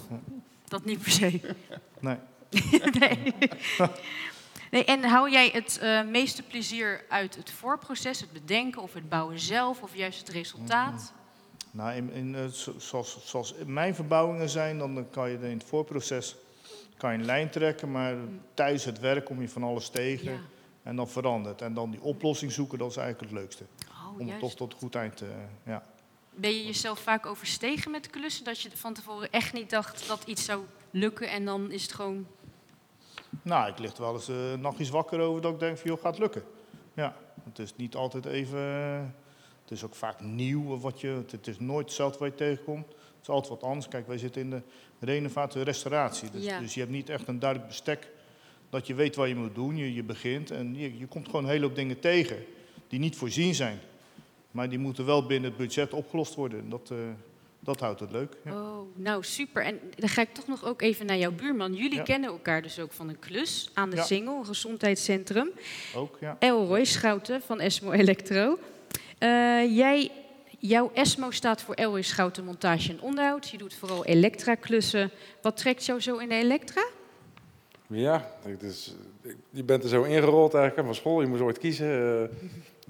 Speaker 2: dat niet per se.
Speaker 7: nee.
Speaker 2: nee. nee. En hou jij het eh, meeste plezier uit het voorproces, het bedenken of het bouwen zelf, of juist het resultaat?
Speaker 7: Nou, in, in, eh, zo- zoals, zoals mijn verbouwingen zijn, dan kan je in het voorproces kan je een lijn trekken, maar tijdens het werk kom je van alles tegen
Speaker 2: Ja.
Speaker 7: en dan verandert. En dan die oplossing zoeken, dat is eigenlijk het leukste.
Speaker 2: Oh,
Speaker 7: Om het toch tot een goed eind te... ja.
Speaker 2: Ben je jezelf vaak overstegen met klussen, dat je van tevoren echt niet dacht dat iets zou lukken en dan is het gewoon...
Speaker 7: Nou, ik lig er wel eens eh nachtjes wakker over dat ik denk van, joh, gaat lukken. Ja, het is niet altijd even... eh, het is ook vaak nieuw wat je... Het is nooit hetzelfde wat je tegenkomt. Het is altijd wat anders. Kijk, wij zitten in de renovatie en restauratie. Dus,
Speaker 2: Ja.
Speaker 7: dus je hebt niet echt een duidelijk bestek dat je weet wat je moet doen. Je, je begint en je, je komt gewoon een hele hoop dingen tegen die niet voorzien zijn. Maar die moeten wel binnen het budget opgelost worden. En Dat, eh, dat houdt het leuk. Ja.
Speaker 2: Oh, nou super. En dan ga ik toch nog ook even naar jouw buurman. Jullie
Speaker 7: Ja.
Speaker 2: kennen elkaar dus ook van een klus aan de
Speaker 7: Ja.
Speaker 2: Singel, een gezondheidscentrum.
Speaker 7: Ook, ja.
Speaker 2: Elroy Schouten van Esmo Electro. Eh, jij, jouw Esmo staat voor Elroy Schouten Montage en Onderhoud. Je doet vooral elektra-klussen. Wat trekt jou zo in de elektra?
Speaker 8: Ja, is, je bent er zo ingerold eigenlijk van school. Je moest ooit kiezen. eh,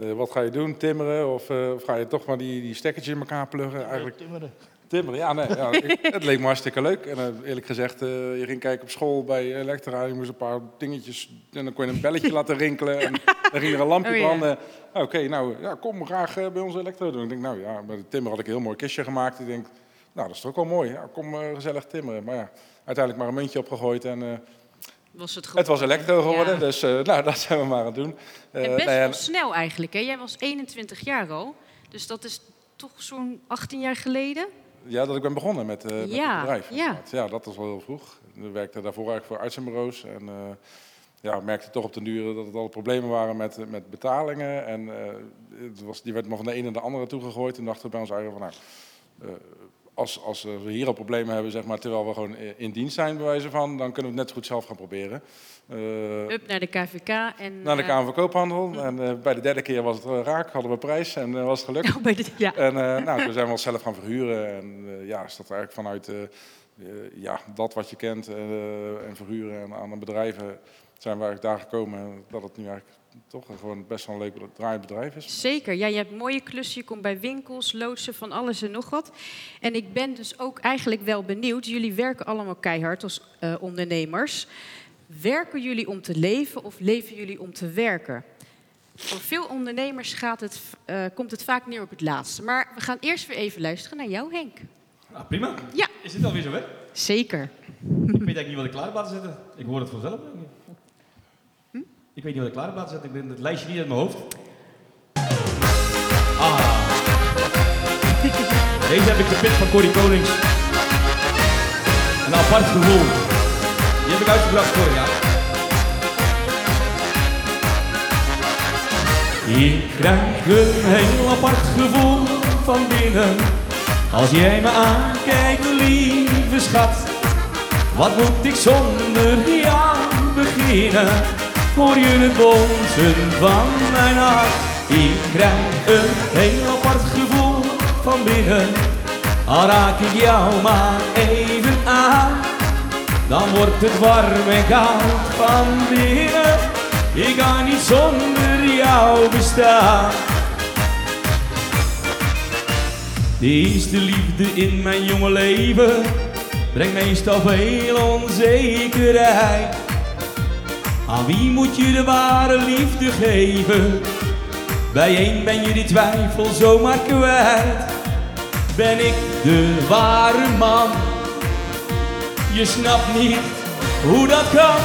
Speaker 8: eh, wat ga je doen? Timmeren? Of, eh, of ga je toch maar die, die stekkertjes in elkaar pluggen? Eigenlijk
Speaker 7: Timmeren.
Speaker 8: timmeren, ja. Nee, ja ik- het leek me hartstikke leuk. En eh, eerlijk gezegd, je ging kijken op school bij Elektra. Je moest een paar dingetjes... En dan kon je een belletje laten rinkelen. En dan ging er een lampje
Speaker 2: Oh,
Speaker 8: branden. Ah, Oké, nou, ja, kom graag bij onze Elektra doen. Ik denk, nou ja, bij de timmer had ik een heel mooi kistje gemaakt. Ik denk, nou, dat is toch ook wel mooi. Ja, kom gezellig timmeren. Maar ja, uiteindelijk maar een muntje opgegooid en... eh,
Speaker 2: Was het,
Speaker 8: het was elektro geworden,
Speaker 2: Ja.
Speaker 8: dus eh, nou, dat zijn we maar aan het doen. Eh,
Speaker 2: En best
Speaker 8: nou ja,
Speaker 2: wel snel eigenlijk. Hè? Jij was 21 jaar al. Dus dat is toch zo'n 18 jaar geleden?
Speaker 8: ja, dat ik ben begonnen met, eh, met
Speaker 2: Ja,
Speaker 8: het bedrijf.
Speaker 2: ja.
Speaker 8: ja, dat was wel heel vroeg. Ik werkte daarvoor eigenlijk voor artsenbureaus. En eh, ja, merkte toch op den duur dat het al problemen waren met, eh, met betalingen. En eh, het was, die werd maar van de ene naar de andere toegegooid. En dachten we bij ons eigenlijk van, nou, eh, als, als we hier al problemen hebben, zeg maar, terwijl we gewoon in dienst zijn, bij wijze van, dan kunnen we het net zo goed zelf gaan proberen. Eh,
Speaker 2: Up naar de KVK. En,
Speaker 8: naar de
Speaker 2: eh,
Speaker 8: Kamer van Koophandel. En eh, bij de derde keer was het raak, hadden we prijs en was het gelukt.
Speaker 2: oh, bij de, ja.
Speaker 8: En nou, toen zijn we zelf gaan verhuren. En ja, is dat eigenlijk vanuit ja, dat wat je kent en verhuren en aan de bedrijven zijn we eigenlijk daar gekomen dat het nu eigenlijk toch gewoon best wel een leuk draaiend bedrijf is.
Speaker 2: Zeker. Ja, je hebt mooie klussen. Je komt bij winkels, loodsen, van alles en nog wat. En ik ben dus ook eigenlijk wel benieuwd. Jullie werken allemaal keihard als eh, ondernemers. Werken jullie om te leven of leven jullie om te werken? Voor veel ondernemers gaat het, eh, komt het vaak neer op het laatste. Maar we gaan eerst weer even luisteren naar jou, Henk.
Speaker 6: Nou, prima.
Speaker 2: Ja.
Speaker 6: Is dit alweer zo, hè?
Speaker 2: Zeker.
Speaker 6: Ik weet eigenlijk niet wat ik klaar heb laten zetten. Ik hoor het vanzelf. denk ik. Ik weet niet wat ik klaar heb laten zetten. Ik ben het lijstje niet uit mijn hoofd. Ah. Deze heb ik gepit van Corrie Konings. Een apart gevoel. Die heb ik uitgebracht vorig jaar. Ik krijg een heel apart gevoel van binnen. Als jij me aankijkt, lieve schat. Wat moet ik zonder jou beginnen? Hoor je het bonzen van mijn hart? Ik krijg een heel apart gevoel van binnen. Al raak ik jou maar even aan. Dan wordt het warm en koud van binnen. Ik kan niet zonder jou bestaan. De eerste liefde in mijn jonge leven brengt meestal veel onzekerheid. Aan wie moet je de ware liefde geven? Bij één ben je die twijfel zomaar kwijt. Ben ik de ware man? Je snapt niet hoe dat kan.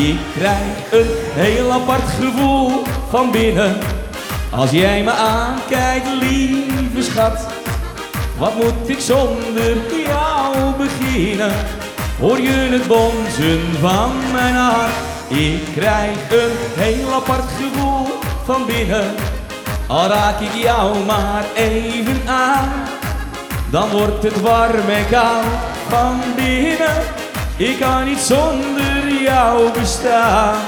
Speaker 6: Ik krijg een heel apart gevoel van binnen. Als jij me aankijkt, lieve schat. Wat moet ik zonder jou beginnen? Hoor je het bonzen van mijn hart? Ik krijg een heel apart gevoel van binnen. Al raak ik jou maar even aan. Dan wordt het warm en koud van binnen. Ik kan niet zonder jou bestaan.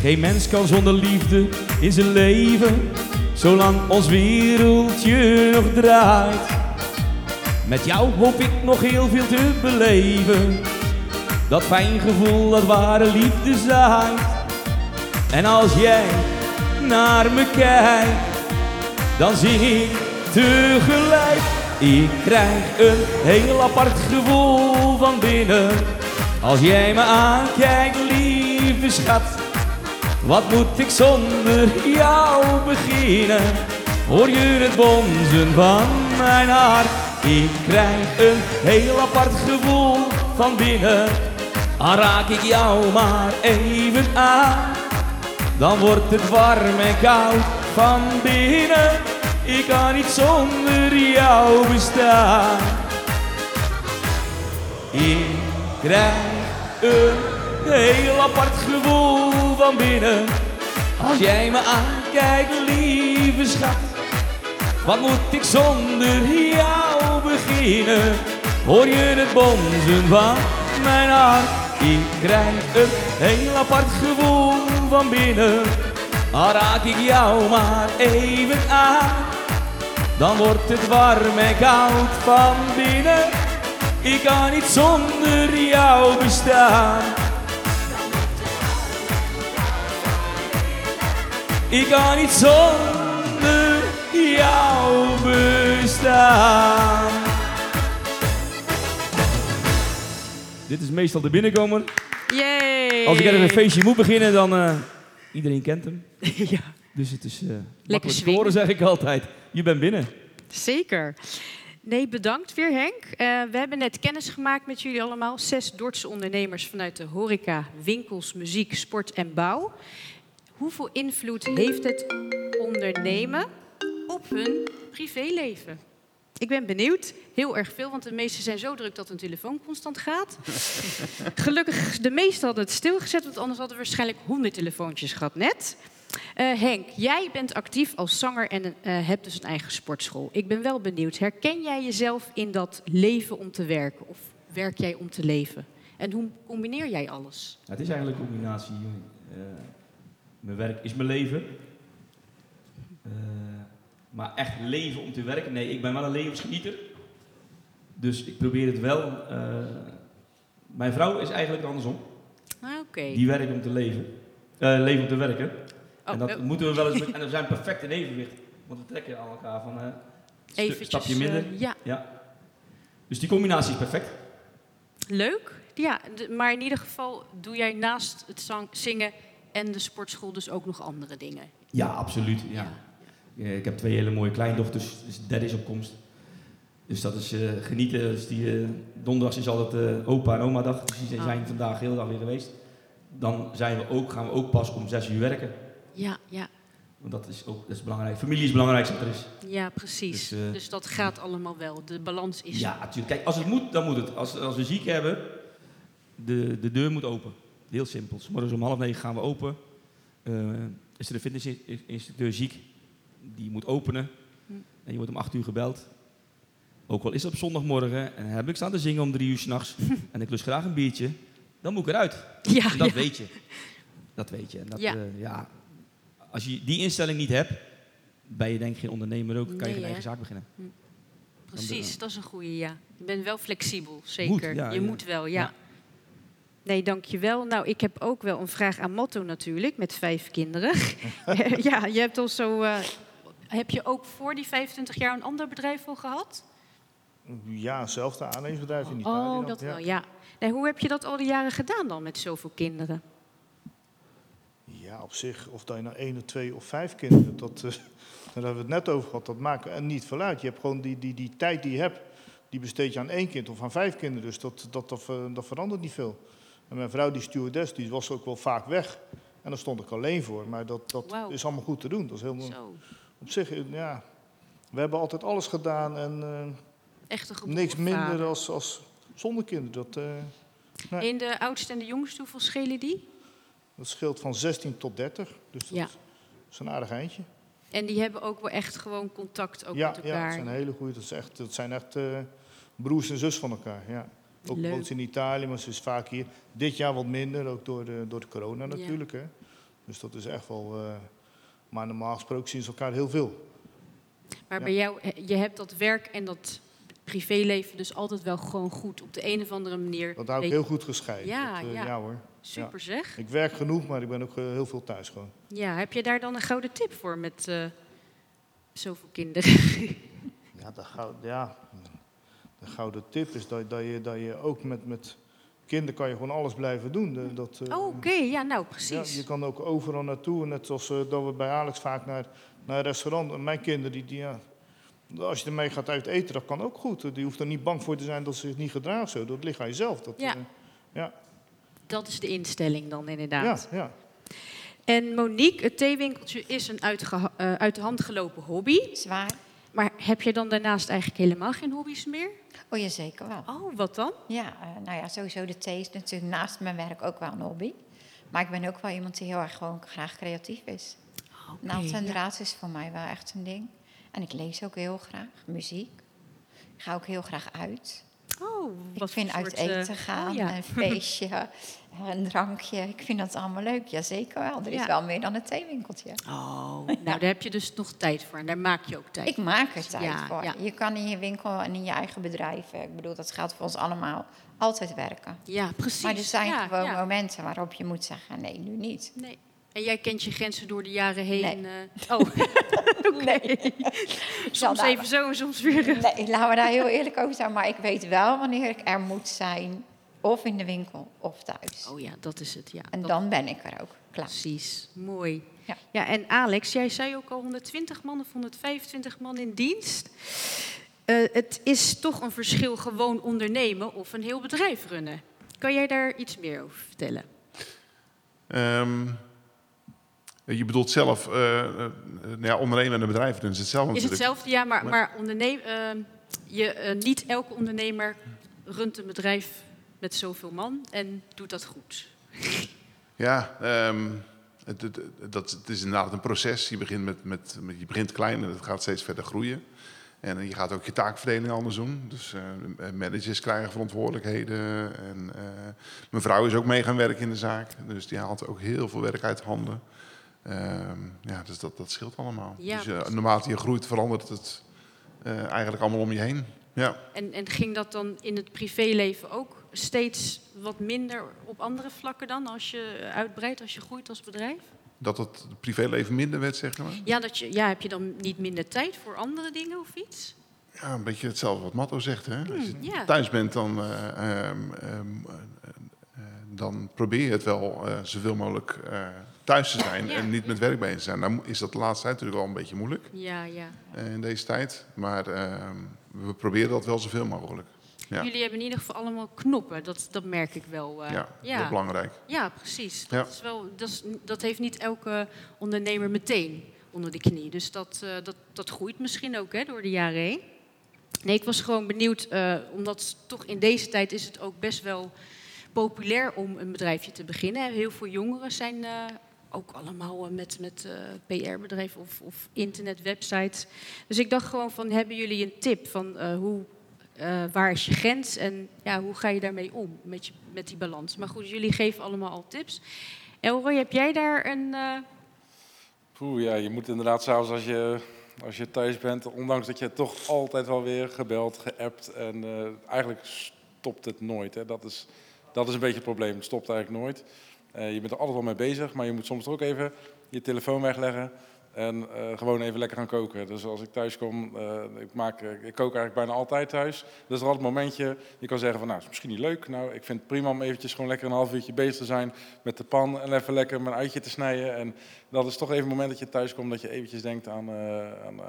Speaker 6: Geen mens kan zonder liefde in zijn leven, zolang ons wereldje nog draait. Met jou hoop ik nog heel veel te beleven. Dat fijn gevoel dat ware liefde zaait. En als jij naar me kijkt, dan zing ik tegelijk. Ik krijg een heel apart gevoel van binnen. Als jij me aankijkt, lieve schat. Wat moet ik zonder jou beginnen? Hoor je het bonzen van mijn hart? Ik krijg een heel apart gevoel van binnen. Al raak ik jou maar even aan. Dan wordt het warm en koud van binnen. Ik kan niet zonder jou bestaan. Ik krijg een heel apart gevoel van binnen. Als jij me aankijkt, lieve schat. Wat moet ik zonder jou beginnen? Hoor je het bonzen van mijn hart? Ik krijg een heel apart gevoel van binnen. Al raak ik jou maar even aan. Dan wordt het warm en koud van binnen. Ik kan niet zonder jou bestaan. Ik kan niet zonder jou bestaan. Dit is meestal de binnenkomer.
Speaker 2: Yay!
Speaker 6: Als ik ergens een feestje moet beginnen, dan... eh, iedereen kent hem.
Speaker 2: ja,
Speaker 6: Dus het is eh lekker scoren, zeg ik altijd. Je bent binnen.
Speaker 2: zeker. Nee, bedankt weer Henk. Eh, we hebben net kennis gemaakt met jullie allemaal. Zes Dordtse ondernemers vanuit de horeca, winkels, muziek, sport en bouw. Hoeveel invloed heeft het ondernemen op hun privéleven? Ik ben benieuwd. Heel erg veel, want de meesten zijn zo druk dat hun telefoon constant gaat. Gelukkig, de meesten hadden het stilgezet, want anders hadden we waarschijnlijk honderd telefoontjes gehad net. Eh, Henk, jij bent actief als zanger en eh, hebt dus een eigen sportschool. Ik ben wel benieuwd, herken jij jezelf in dat leven om te werken? Of werk jij om te leven? En hoe combineer jij alles?
Speaker 6: Ja, het is eigenlijk een combinatie. eh, mijn werk is mijn leven. Eh, maar echt leven om te werken. Nee, ik ben wel een levensgenieter. Dus ik probeer het wel. eh, mijn vrouw is eigenlijk andersom.
Speaker 2: Ah, Oké.
Speaker 6: Die werkt om te leven. Eh, leven om te werken.
Speaker 2: Oh,
Speaker 6: en dat
Speaker 2: eh,
Speaker 6: moeten we wel eens. en we zijn perfect in evenwicht. Want we trekken aan elkaar van. eh, stu-
Speaker 2: eventjes,
Speaker 6: stapje minder.
Speaker 2: eh, ja,
Speaker 6: Ja. Dus die combinatie is perfect.
Speaker 2: leuk. Ja, maar in ieder geval doe jij naast het zingen en de sportschool dus ook nog andere dingen.
Speaker 6: Ja, absoluut. Ja. Eh, Ik heb twee hele mooie kleindochters, dus de derde is op komst. Dus dat is eh, genieten. Dus die, eh, donderdags is altijd eh, opa en oma dag. Dus die
Speaker 2: Ah.
Speaker 6: zijn vandaag de hele dag weer geweest. Dan zijn we ook, gaan we ook pas om zes uur werken.
Speaker 2: Ja, ja,
Speaker 6: Want dat is ook dat is belangrijk. Familie is het belangrijkste wat er is.
Speaker 2: ja precies.
Speaker 6: Dus, eh,
Speaker 2: dus dat gaat allemaal wel. De balans is
Speaker 6: Ja, natuurlijk. Kijk, als het moet, dan moet het. Als, als we ziek hebben, de, de deur moet open. Heel simpel. 's Morgens om half negen gaan we open. Eh, is er een fitnessinstructeur ziek, die moet openen.
Speaker 2: Hm.
Speaker 6: En je wordt om acht uur gebeld. Ook al is het op zondagmorgen en heb ik staan te zingen om drie uur s'nachts en ik lust graag een biertje, dan moet ik eruit.
Speaker 2: Ja,
Speaker 6: En dat
Speaker 2: ja.
Speaker 6: weet je. Dat weet je. En dat,
Speaker 2: Ja.
Speaker 6: ja. ja, als je die instelling niet hebt, ben je denk ik geen ondernemer ook, kan
Speaker 2: Nee,
Speaker 6: je geen
Speaker 2: hè?
Speaker 6: eigen zaak beginnen.
Speaker 2: Precies, dat is een goede ja. Je bent wel flexibel, zeker.
Speaker 6: ja,
Speaker 2: je moet wel, ja. Nee, dankjewel. Nou, ik heb ook wel een vraag aan Motto natuurlijk, met vijf kinderen. ja, je hebt al zo... eh, heb je ook voor die 25 jaar een ander bedrijf al gehad?
Speaker 7: Ja, hetzelfde aannemersbedrijf in Italië.
Speaker 2: Oh, dat
Speaker 7: ja.
Speaker 2: wel, ja. Nee, hoe heb je dat al die jaren gedaan dan met zoveel kinderen?
Speaker 7: Ja, op zich, of dat je nou één of twee of vijf kinderen, dat, eh, daar hebben we het net over gehad, dat maakt er niet veel uit. Je hebt gewoon die, die, die tijd die je hebt, die besteed je aan één kind of aan vijf kinderen. Dus dat, dat, dat, dat verandert niet veel. En mijn vrouw, die stewardess, die was ook wel vaak weg. En daar stond ik alleen voor. Maar dat, dat is allemaal goed te doen. Dat is helemaal,
Speaker 2: Zo,
Speaker 7: op zich, ja, we hebben altijd alles gedaan en eh, niks minder als, als zonder kinderen. Dat, eh, nee.
Speaker 2: En de oudste en de jongste, hoeveel schelen die?
Speaker 7: dat scheelt van 16 tot 30. Dus dat
Speaker 2: Ja.
Speaker 7: is een aardig eindje.
Speaker 2: En die hebben ook wel echt gewoon contact ook
Speaker 7: ja,
Speaker 2: met
Speaker 7: ja,
Speaker 2: elkaar.
Speaker 7: dat zijn hele goede. Dat, is echt, dat zijn echt eh, broers en zus van elkaar. Ja. Ook woont in Italië, maar ze is vaak hier. Dit jaar wat minder, ook door de, door de corona
Speaker 2: Ja.
Speaker 7: natuurlijk. Hè. Dus dat is echt wel. Maar normaal gesproken zien ze elkaar heel veel.
Speaker 2: Maar
Speaker 7: Ja.
Speaker 2: bij jou, je hebt dat werk en dat privéleven dus altijd wel gewoon goed. Op de een of andere manier.
Speaker 7: Dat hou ik
Speaker 2: weet-
Speaker 7: heel goed gescheiden.
Speaker 2: Ja,
Speaker 7: Dat, eh,
Speaker 2: ja.
Speaker 7: ja hoor.
Speaker 2: Super zeg.
Speaker 7: Ik werk genoeg, maar ik ben ook eh, heel veel thuis gewoon.
Speaker 2: Ja, heb je daar dan een gouden tip voor met eh, zoveel kinderen?
Speaker 7: Ja, de, gouden, ja, de gouden tip is dat, dat, je, dat je ook met, met kinderen kan je gewoon alles blijven doen. Dat, eh,
Speaker 2: oh, oké, ja, nou
Speaker 7: Ja,
Speaker 2: precies.
Speaker 7: je kan ook overal naartoe. Net zoals eh, dat we bij Alex vaak naar, naar een restaurant. En mijn kinderen, die, die, ja, Als je ermee gaat uit eten, dat kan ook goed. Die hoeft er niet bang voor te zijn dat ze zich niet gedraagt zo. Dat ligt aan jezelf. Dat,
Speaker 2: Ja.
Speaker 7: eh, ja.
Speaker 2: Dat is de instelling dan inderdaad.
Speaker 7: Ja, ja.
Speaker 2: En Monique, het theewinkeltje is een eh, uit de hand gelopen hobby.
Speaker 4: Zwaar.
Speaker 2: Maar heb je dan daarnaast eigenlijk helemaal geen hobby's meer?
Speaker 4: Oh ja, zeker wel.
Speaker 2: Oh, wat dan?
Speaker 4: Ja, eh, nou ja, sowieso de thee is natuurlijk naast mijn werk ook wel een hobby. Maar ik ben ook wel iemand die heel erg gewoon graag creatief is.
Speaker 2: Oké,
Speaker 4: Naald en
Speaker 2: ja.
Speaker 4: is voor mij wel echt een ding. En ik lees ook heel graag, muziek. Ik ga ook heel graag uit.
Speaker 2: Oh,
Speaker 4: Ik
Speaker 2: wat
Speaker 4: vind
Speaker 2: voor
Speaker 4: uit
Speaker 2: soort, eh,
Speaker 4: eten gaan,
Speaker 2: oh, ja.
Speaker 4: een feestje, een drankje. Ik vind dat allemaal leuk, ja zeker wel. Er is
Speaker 2: Ja.
Speaker 4: wel meer dan een theewinkeltje.
Speaker 2: Oh, nou daar heb je dus nog tijd voor en daar maak je ook tijd
Speaker 4: Ik maak er tijd
Speaker 2: Ja,
Speaker 4: voor.
Speaker 2: ja.
Speaker 4: Je kan in je winkel en in je eigen bedrijf, eh, ik bedoel dat geldt voor ons allemaal, altijd werken.
Speaker 2: Ja, precies.
Speaker 4: Maar er zijn
Speaker 2: ja,
Speaker 4: gewoon
Speaker 2: ja.
Speaker 4: momenten waarop je moet zeggen, nee, nu niet.
Speaker 2: Nee. En jij kent je grenzen door de jaren heen.
Speaker 4: Nee.
Speaker 2: eh, oh, oké. Soms
Speaker 4: daar-
Speaker 2: even zo en soms weer.
Speaker 4: Nee, laten we daar heel eerlijk over zijn. Maar ik weet wel wanneer ik er moet zijn, of in de winkel of thuis.
Speaker 2: Oh ja, dat is het. Ja.
Speaker 4: En
Speaker 2: Dat-
Speaker 4: dan ben ik er ook klaar.
Speaker 2: Precies, mooi.
Speaker 4: Ja.
Speaker 2: Ja, en Alex, jij zei ook al 120 man of 125 man in dienst. Eh, het is toch een verschil gewoon ondernemen of een heel bedrijf runnen. Kan jij daar iets meer over vertellen?
Speaker 3: Ehm, je bedoelt zelf, eh, eh, nou ja, ondernemen en een bedrijf, dus hetzelfde
Speaker 2: Is hetzelfde, ja, maar,
Speaker 3: Maar-
Speaker 2: onderneem, eh, je, eh, niet elke ondernemer runt een bedrijf met zoveel man en doet dat goed.
Speaker 3: Ja, ehm, het, dat, het is inderdaad een proces. Je begint, met, met, met- je begint klein en het gaat steeds verder groeien. En je gaat ook je taakverdeling anders doen. Dus eh, managers krijgen verantwoordelijkheden. En eh, mijn vrouw is ook mee gaan werken in de zaak. Dus die haalt ook heel veel werk uit handen. Ehm, ja, dus dat, dat scheelt allemaal.
Speaker 2: Ja,
Speaker 3: dus eh, naarmate je groeit verandert het eh, eigenlijk allemaal om je heen. Ja.
Speaker 2: En, en ging dat dan in het privéleven ook steeds wat minder op andere vlakken dan als je uitbreidt, als je groeit als bedrijf?
Speaker 3: Dat het privéleven minder werd, zeg maar.
Speaker 2: Ja, dat je, ja, heb je dan niet minder tijd voor andere dingen of iets?
Speaker 3: Ja, een beetje hetzelfde wat Matto zegt. Hè? Als je
Speaker 2: Hmm, ja.
Speaker 3: thuis bent, dan, eh, ehm, ehm, eh, eh, dan probeer je het wel zoveel mogelijk thuis te zijn
Speaker 2: Ja.
Speaker 3: en niet met werk bezig te zijn. Nou is dat de laatste tijd natuurlijk wel een beetje moeilijk
Speaker 2: Ja, ja.
Speaker 3: eh, in deze tijd. Maar ehm, we proberen dat wel zoveel mogelijk. Ja,
Speaker 2: Jullie hebben in ieder geval allemaal knoppen, dat, dat merk ik wel. eh.
Speaker 3: ja,
Speaker 2: ja.
Speaker 3: heel belangrijk.
Speaker 2: Ja, precies. Dat, is wel, dat, is, dat heeft niet elke ondernemer meteen onder de knie. Dus dat, eh, dat, dat groeit misschien ook hè, door de jaren heen. Nee, ik was gewoon benieuwd, omdat toch in deze tijd is het ook best wel populair om een bedrijfje te beginnen. Heel veel jongeren zijn ook allemaal eh, met, met eh, PR-bedrijven of, of internetwebsites. Dus ik dacht gewoon van, hebben jullie een tip van eh, hoe, waar is je grens en ja, hoe ga je daarmee om met, met die balans? Maar goed, jullie geven allemaal al tips. Elroy, heb jij daar een... eh,
Speaker 8: Poeh, ja, je moet inderdaad zelfs als je, als je thuis bent, ondanks dat je toch altijd wel weer gebeld, geappt en eigenlijk stopt het nooit. Hè. Dat, is, dat is een beetje het probleem, het stopt eigenlijk nooit. Eh, je bent er altijd wel mee bezig, maar je moet soms ook even je telefoon wegleggen en eh, gewoon even lekker gaan koken. Dus als ik thuis kom, eh, ik, maak, ik kook eigenlijk bijna altijd thuis. Dus er is altijd een momentje, je kan zeggen van nou, is misschien niet leuk. Nou, ik vind het prima om eventjes gewoon lekker een half uurtje bezig te zijn met de pan en even lekker mijn uitje te snijden. En dat is toch even een moment dat je thuis komt dat je eventjes denkt aan, aan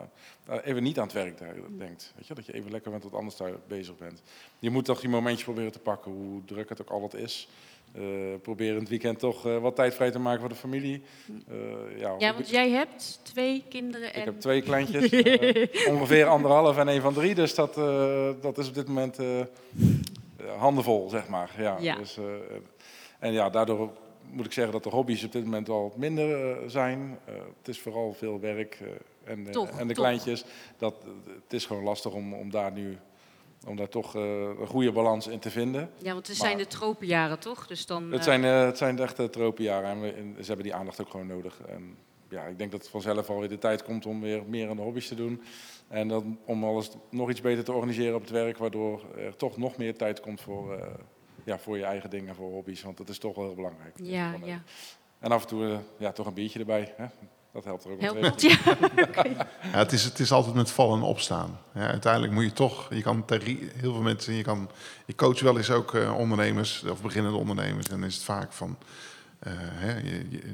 Speaker 8: even niet aan het werk denkt. Weet je? Dat je even lekker met wat anders thuis bezig bent. Je moet toch die momentjes proberen te pakken, hoe druk het ook altijd is. Eh proberen het weekend toch eh, wat tijd vrij te maken voor de familie. Eh, ja,
Speaker 2: ja, want jij hebt twee kinderen en...
Speaker 8: ik heb twee kleintjes, ongeveer anderhalf en een van drie. Dus dat, dat is op dit moment handenvol, zeg maar. Ja,
Speaker 2: Ja.
Speaker 8: Dus, en ja, daardoor moet ik zeggen dat de hobby's op dit moment wel wat minder zijn. Het is vooral veel werk en,
Speaker 2: Toch,
Speaker 8: en de
Speaker 2: toch.
Speaker 8: kleintjes. Dat, het is gewoon lastig om, om daar nu om daar toch eh, een goede balans in te vinden.
Speaker 2: Ja, want het zijn de tropenjaren, toch? Dus dan,
Speaker 8: Het
Speaker 2: eh,
Speaker 8: zijn, eh, het zijn de echte tropenjaren en, we, en ze hebben die aandacht ook gewoon nodig. En ja, ik denk dat het vanzelf alweer de tijd komt om weer meer aan de hobby's te doen. En dan, om alles nog iets beter te organiseren op het werk, waardoor er toch nog meer tijd komt voor, ja, voor je eigen dingen, voor hobby's. Want dat is toch wel heel belangrijk.
Speaker 2: Ja, ja.
Speaker 8: En af en toe ja, toch een biertje erbij. Hè? Dat helpt er ook wel
Speaker 2: Helpt? Ja.
Speaker 3: Ja, het, is, het is altijd met vallen en opstaan. Ja, uiteindelijk moet je toch, je kan tegen heel veel mensen, je, kan, je coach wel eens ook eh, ondernemers of beginnende ondernemers. En dan is het vaak van, eh, hè,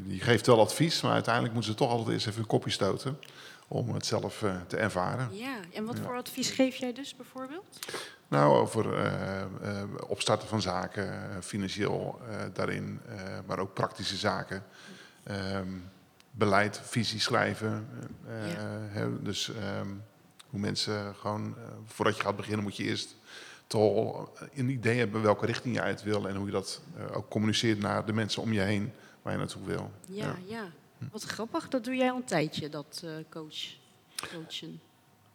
Speaker 3: je, geeft wel advies, maar uiteindelijk moeten ze toch altijd eerst even een kopje stoten. om het zelf eh, te ervaren.
Speaker 2: Ja, en wat voor advies geef jij dus bijvoorbeeld?
Speaker 3: Nou, over opstarten van zaken, financieel eh, daarin, eh, maar ook praktische zaken. Ehm, beleid, visie schrijven. eh,
Speaker 2: Ja.
Speaker 3: hè, dus ehm, hoe mensen gewoon, eh, voordat je gaat beginnen, moet je eerst toch een idee hebben welke richting je uit wil en hoe je dat eh, ook communiceert naar de mensen om je heen waar je naartoe wil.
Speaker 2: Ja, ja. Wat grappig, dat doe jij al een tijdje, dat eh, coach, coachen.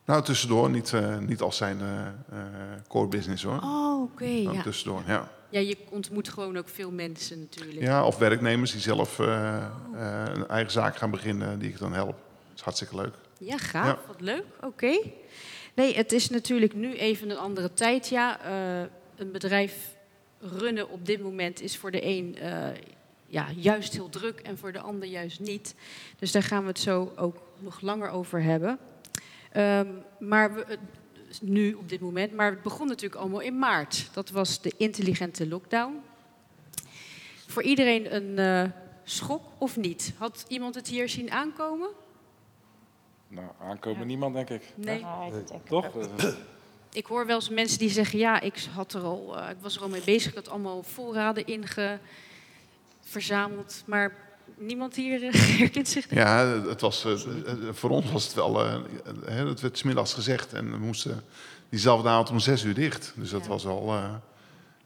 Speaker 3: Nou, tussendoor, niet, eh, niet als zijn eh, eh, core business hoor.
Speaker 2: Oh, oké,
Speaker 3: Ook
Speaker 2: ja.
Speaker 3: tussendoor, ja.
Speaker 2: Ja, je ontmoet gewoon ook veel mensen natuurlijk.
Speaker 3: Ja, of werknemers die zelf een eigen zaak gaan beginnen, die ik dan help. Dat is hartstikke leuk.
Speaker 2: Ja, gaaf.
Speaker 3: Ja.
Speaker 2: Wat leuk. Oké. Nee, het is natuurlijk nu even een andere tijd. Ja, een bedrijf runnen op dit moment is voor de een ja, juist heel druk en voor de ander juist niet. Dus daar gaan we het zo ook nog langer over hebben. Ehm, maar we, nu op dit moment, maar het begon natuurlijk allemaal in maart. Dat was de intelligente lockdown. Voor iedereen een eh, schok of niet? Had iemand het hier zien aankomen?
Speaker 8: Nou, aankomen niemand, denk ik.
Speaker 2: Nee.
Speaker 4: Ja, dat denk ik
Speaker 8: Toch?
Speaker 4: ook.
Speaker 2: Ik hoor wel eens mensen die zeggen: ja, ik, had er al, eh, ik was er al mee bezig, ik had allemaal voorraden inge verzameld. Maar niemand hier eh, herkent zich.
Speaker 3: Ja, het was, eh, eh, voor ons was het wel, eh, hè, het werd smiddags gezegd en we moesten diezelfde avond om zes uur dicht. Dus dat
Speaker 2: Ja.
Speaker 3: was al, eh,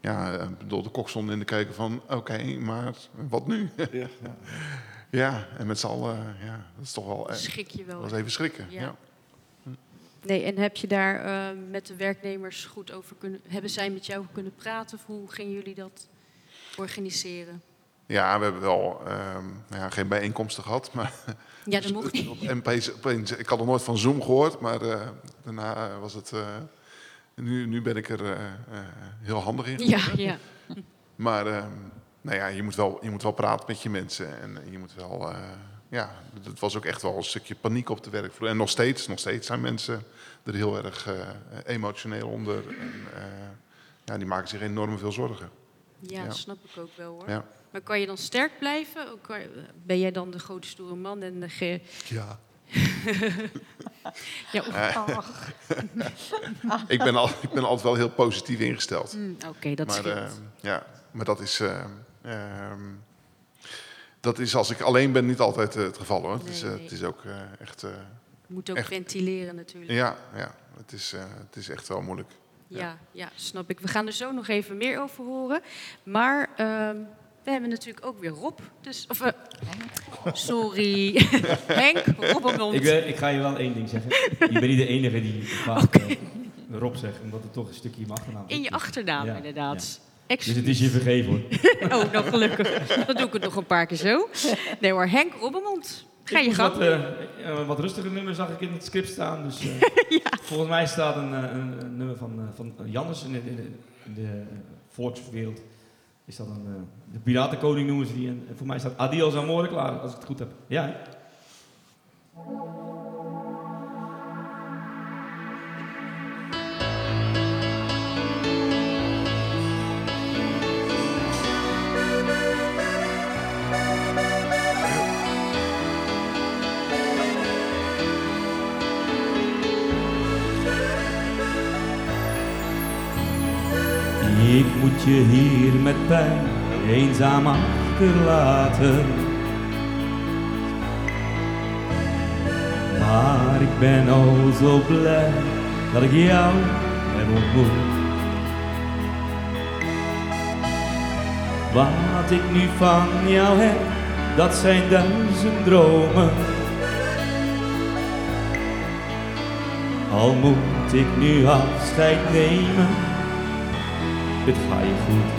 Speaker 3: ja, ik bedoel, de kok stond in de keuken van, oké, maar wat nu?
Speaker 8: Ja, ja.
Speaker 3: ja, en met z'n allen, ja, dat is toch wel, eh,
Speaker 2: Schrik je
Speaker 3: dat
Speaker 2: wel.
Speaker 3: was even schrikken.
Speaker 2: Ja.
Speaker 3: Ja.
Speaker 2: Nee, en heb je daar eh, met de werknemers goed over kunnen. Hebben zij met jou kunnen praten? Of hoe gingen jullie dat organiseren?
Speaker 3: Ja, we hebben wel ehm, nou ja, geen bijeenkomsten gehad, maar
Speaker 2: Ja, dat mocht niet.
Speaker 3: opeens, opeens, ik had nog nooit van Zoom gehoord, maar eh, daarna eh, was het, eh, nu, nu ben ik er heel handig in.
Speaker 2: Ja, ja.
Speaker 3: Maar ehm, nou ja, je moet, wel, je moet wel praten met je mensen. En je moet wel, ja, het was ook echt wel een stukje paniek op de werkvloer. En nog steeds, nog steeds zijn mensen er heel erg emotioneel onder. En, ja, die maken zich enorm veel zorgen.
Speaker 2: Ja,
Speaker 3: Ja.
Speaker 2: dat snap ik ook wel hoor.
Speaker 3: Ja.
Speaker 2: Maar kan je dan sterk blijven? Ben jij dan de grote stoere man en de ge...
Speaker 3: ja.
Speaker 2: Ja, of-
Speaker 3: Eh,
Speaker 4: Ach,
Speaker 3: ik, ben al, ik ben altijd wel heel positief ingesteld.
Speaker 2: Mm, Oké, dat
Speaker 3: maar,
Speaker 2: scheelt.
Speaker 3: eh, ja, maar dat is, eh, ehm, dat is als ik alleen ben niet altijd eh, het geval hoor. het, is, eh,
Speaker 2: Nee, nee.
Speaker 3: het is ook eh, echt. eh,
Speaker 2: Je moet ook
Speaker 3: echt-
Speaker 2: ventileren natuurlijk.
Speaker 3: ja, ja het, is, eh, het is echt wel moeilijk.
Speaker 2: Ja, ja, snap ik. We gaan er zo nog even meer over horen. Maar ehm, we hebben natuurlijk ook weer Rob. Dus, of, eh, sorry, Henk, Robbermond.
Speaker 6: Ik, eh, ik ga je wel één ding zeggen. Je bent niet de enige die vaak eh, Rob zegt, omdat het toch een stukje in mijn achternaam
Speaker 2: In je achternaam,
Speaker 6: Ja,
Speaker 2: inderdaad.
Speaker 6: Dus het is je vergeven hoor.
Speaker 2: Oh, nou gelukkig. Dan doe ik het nog een paar keer zo. Nee hoor, Henk Robbermond. Ga je gang.
Speaker 6: Wat, eh, eh, wat rustiger nummer zag ik in het script staan. Dus, eh, Volgens mij staat een, een, een nummer van, eh, van Jannes in de, in de, in de volkswereld. Is dat een, eh, de Piratenkoning noemen ze die. En voor mij staat Adios Amore klaar, als ik het goed heb. Ja? Je hier met pijn eenzaam achterlaten. Maar ik ben al zo blij dat ik jou heb ontmoet. Wat ik nu van jou heb, dat zijn duizend dromen. Al moet ik nu afscheid nemen het gaat je goed.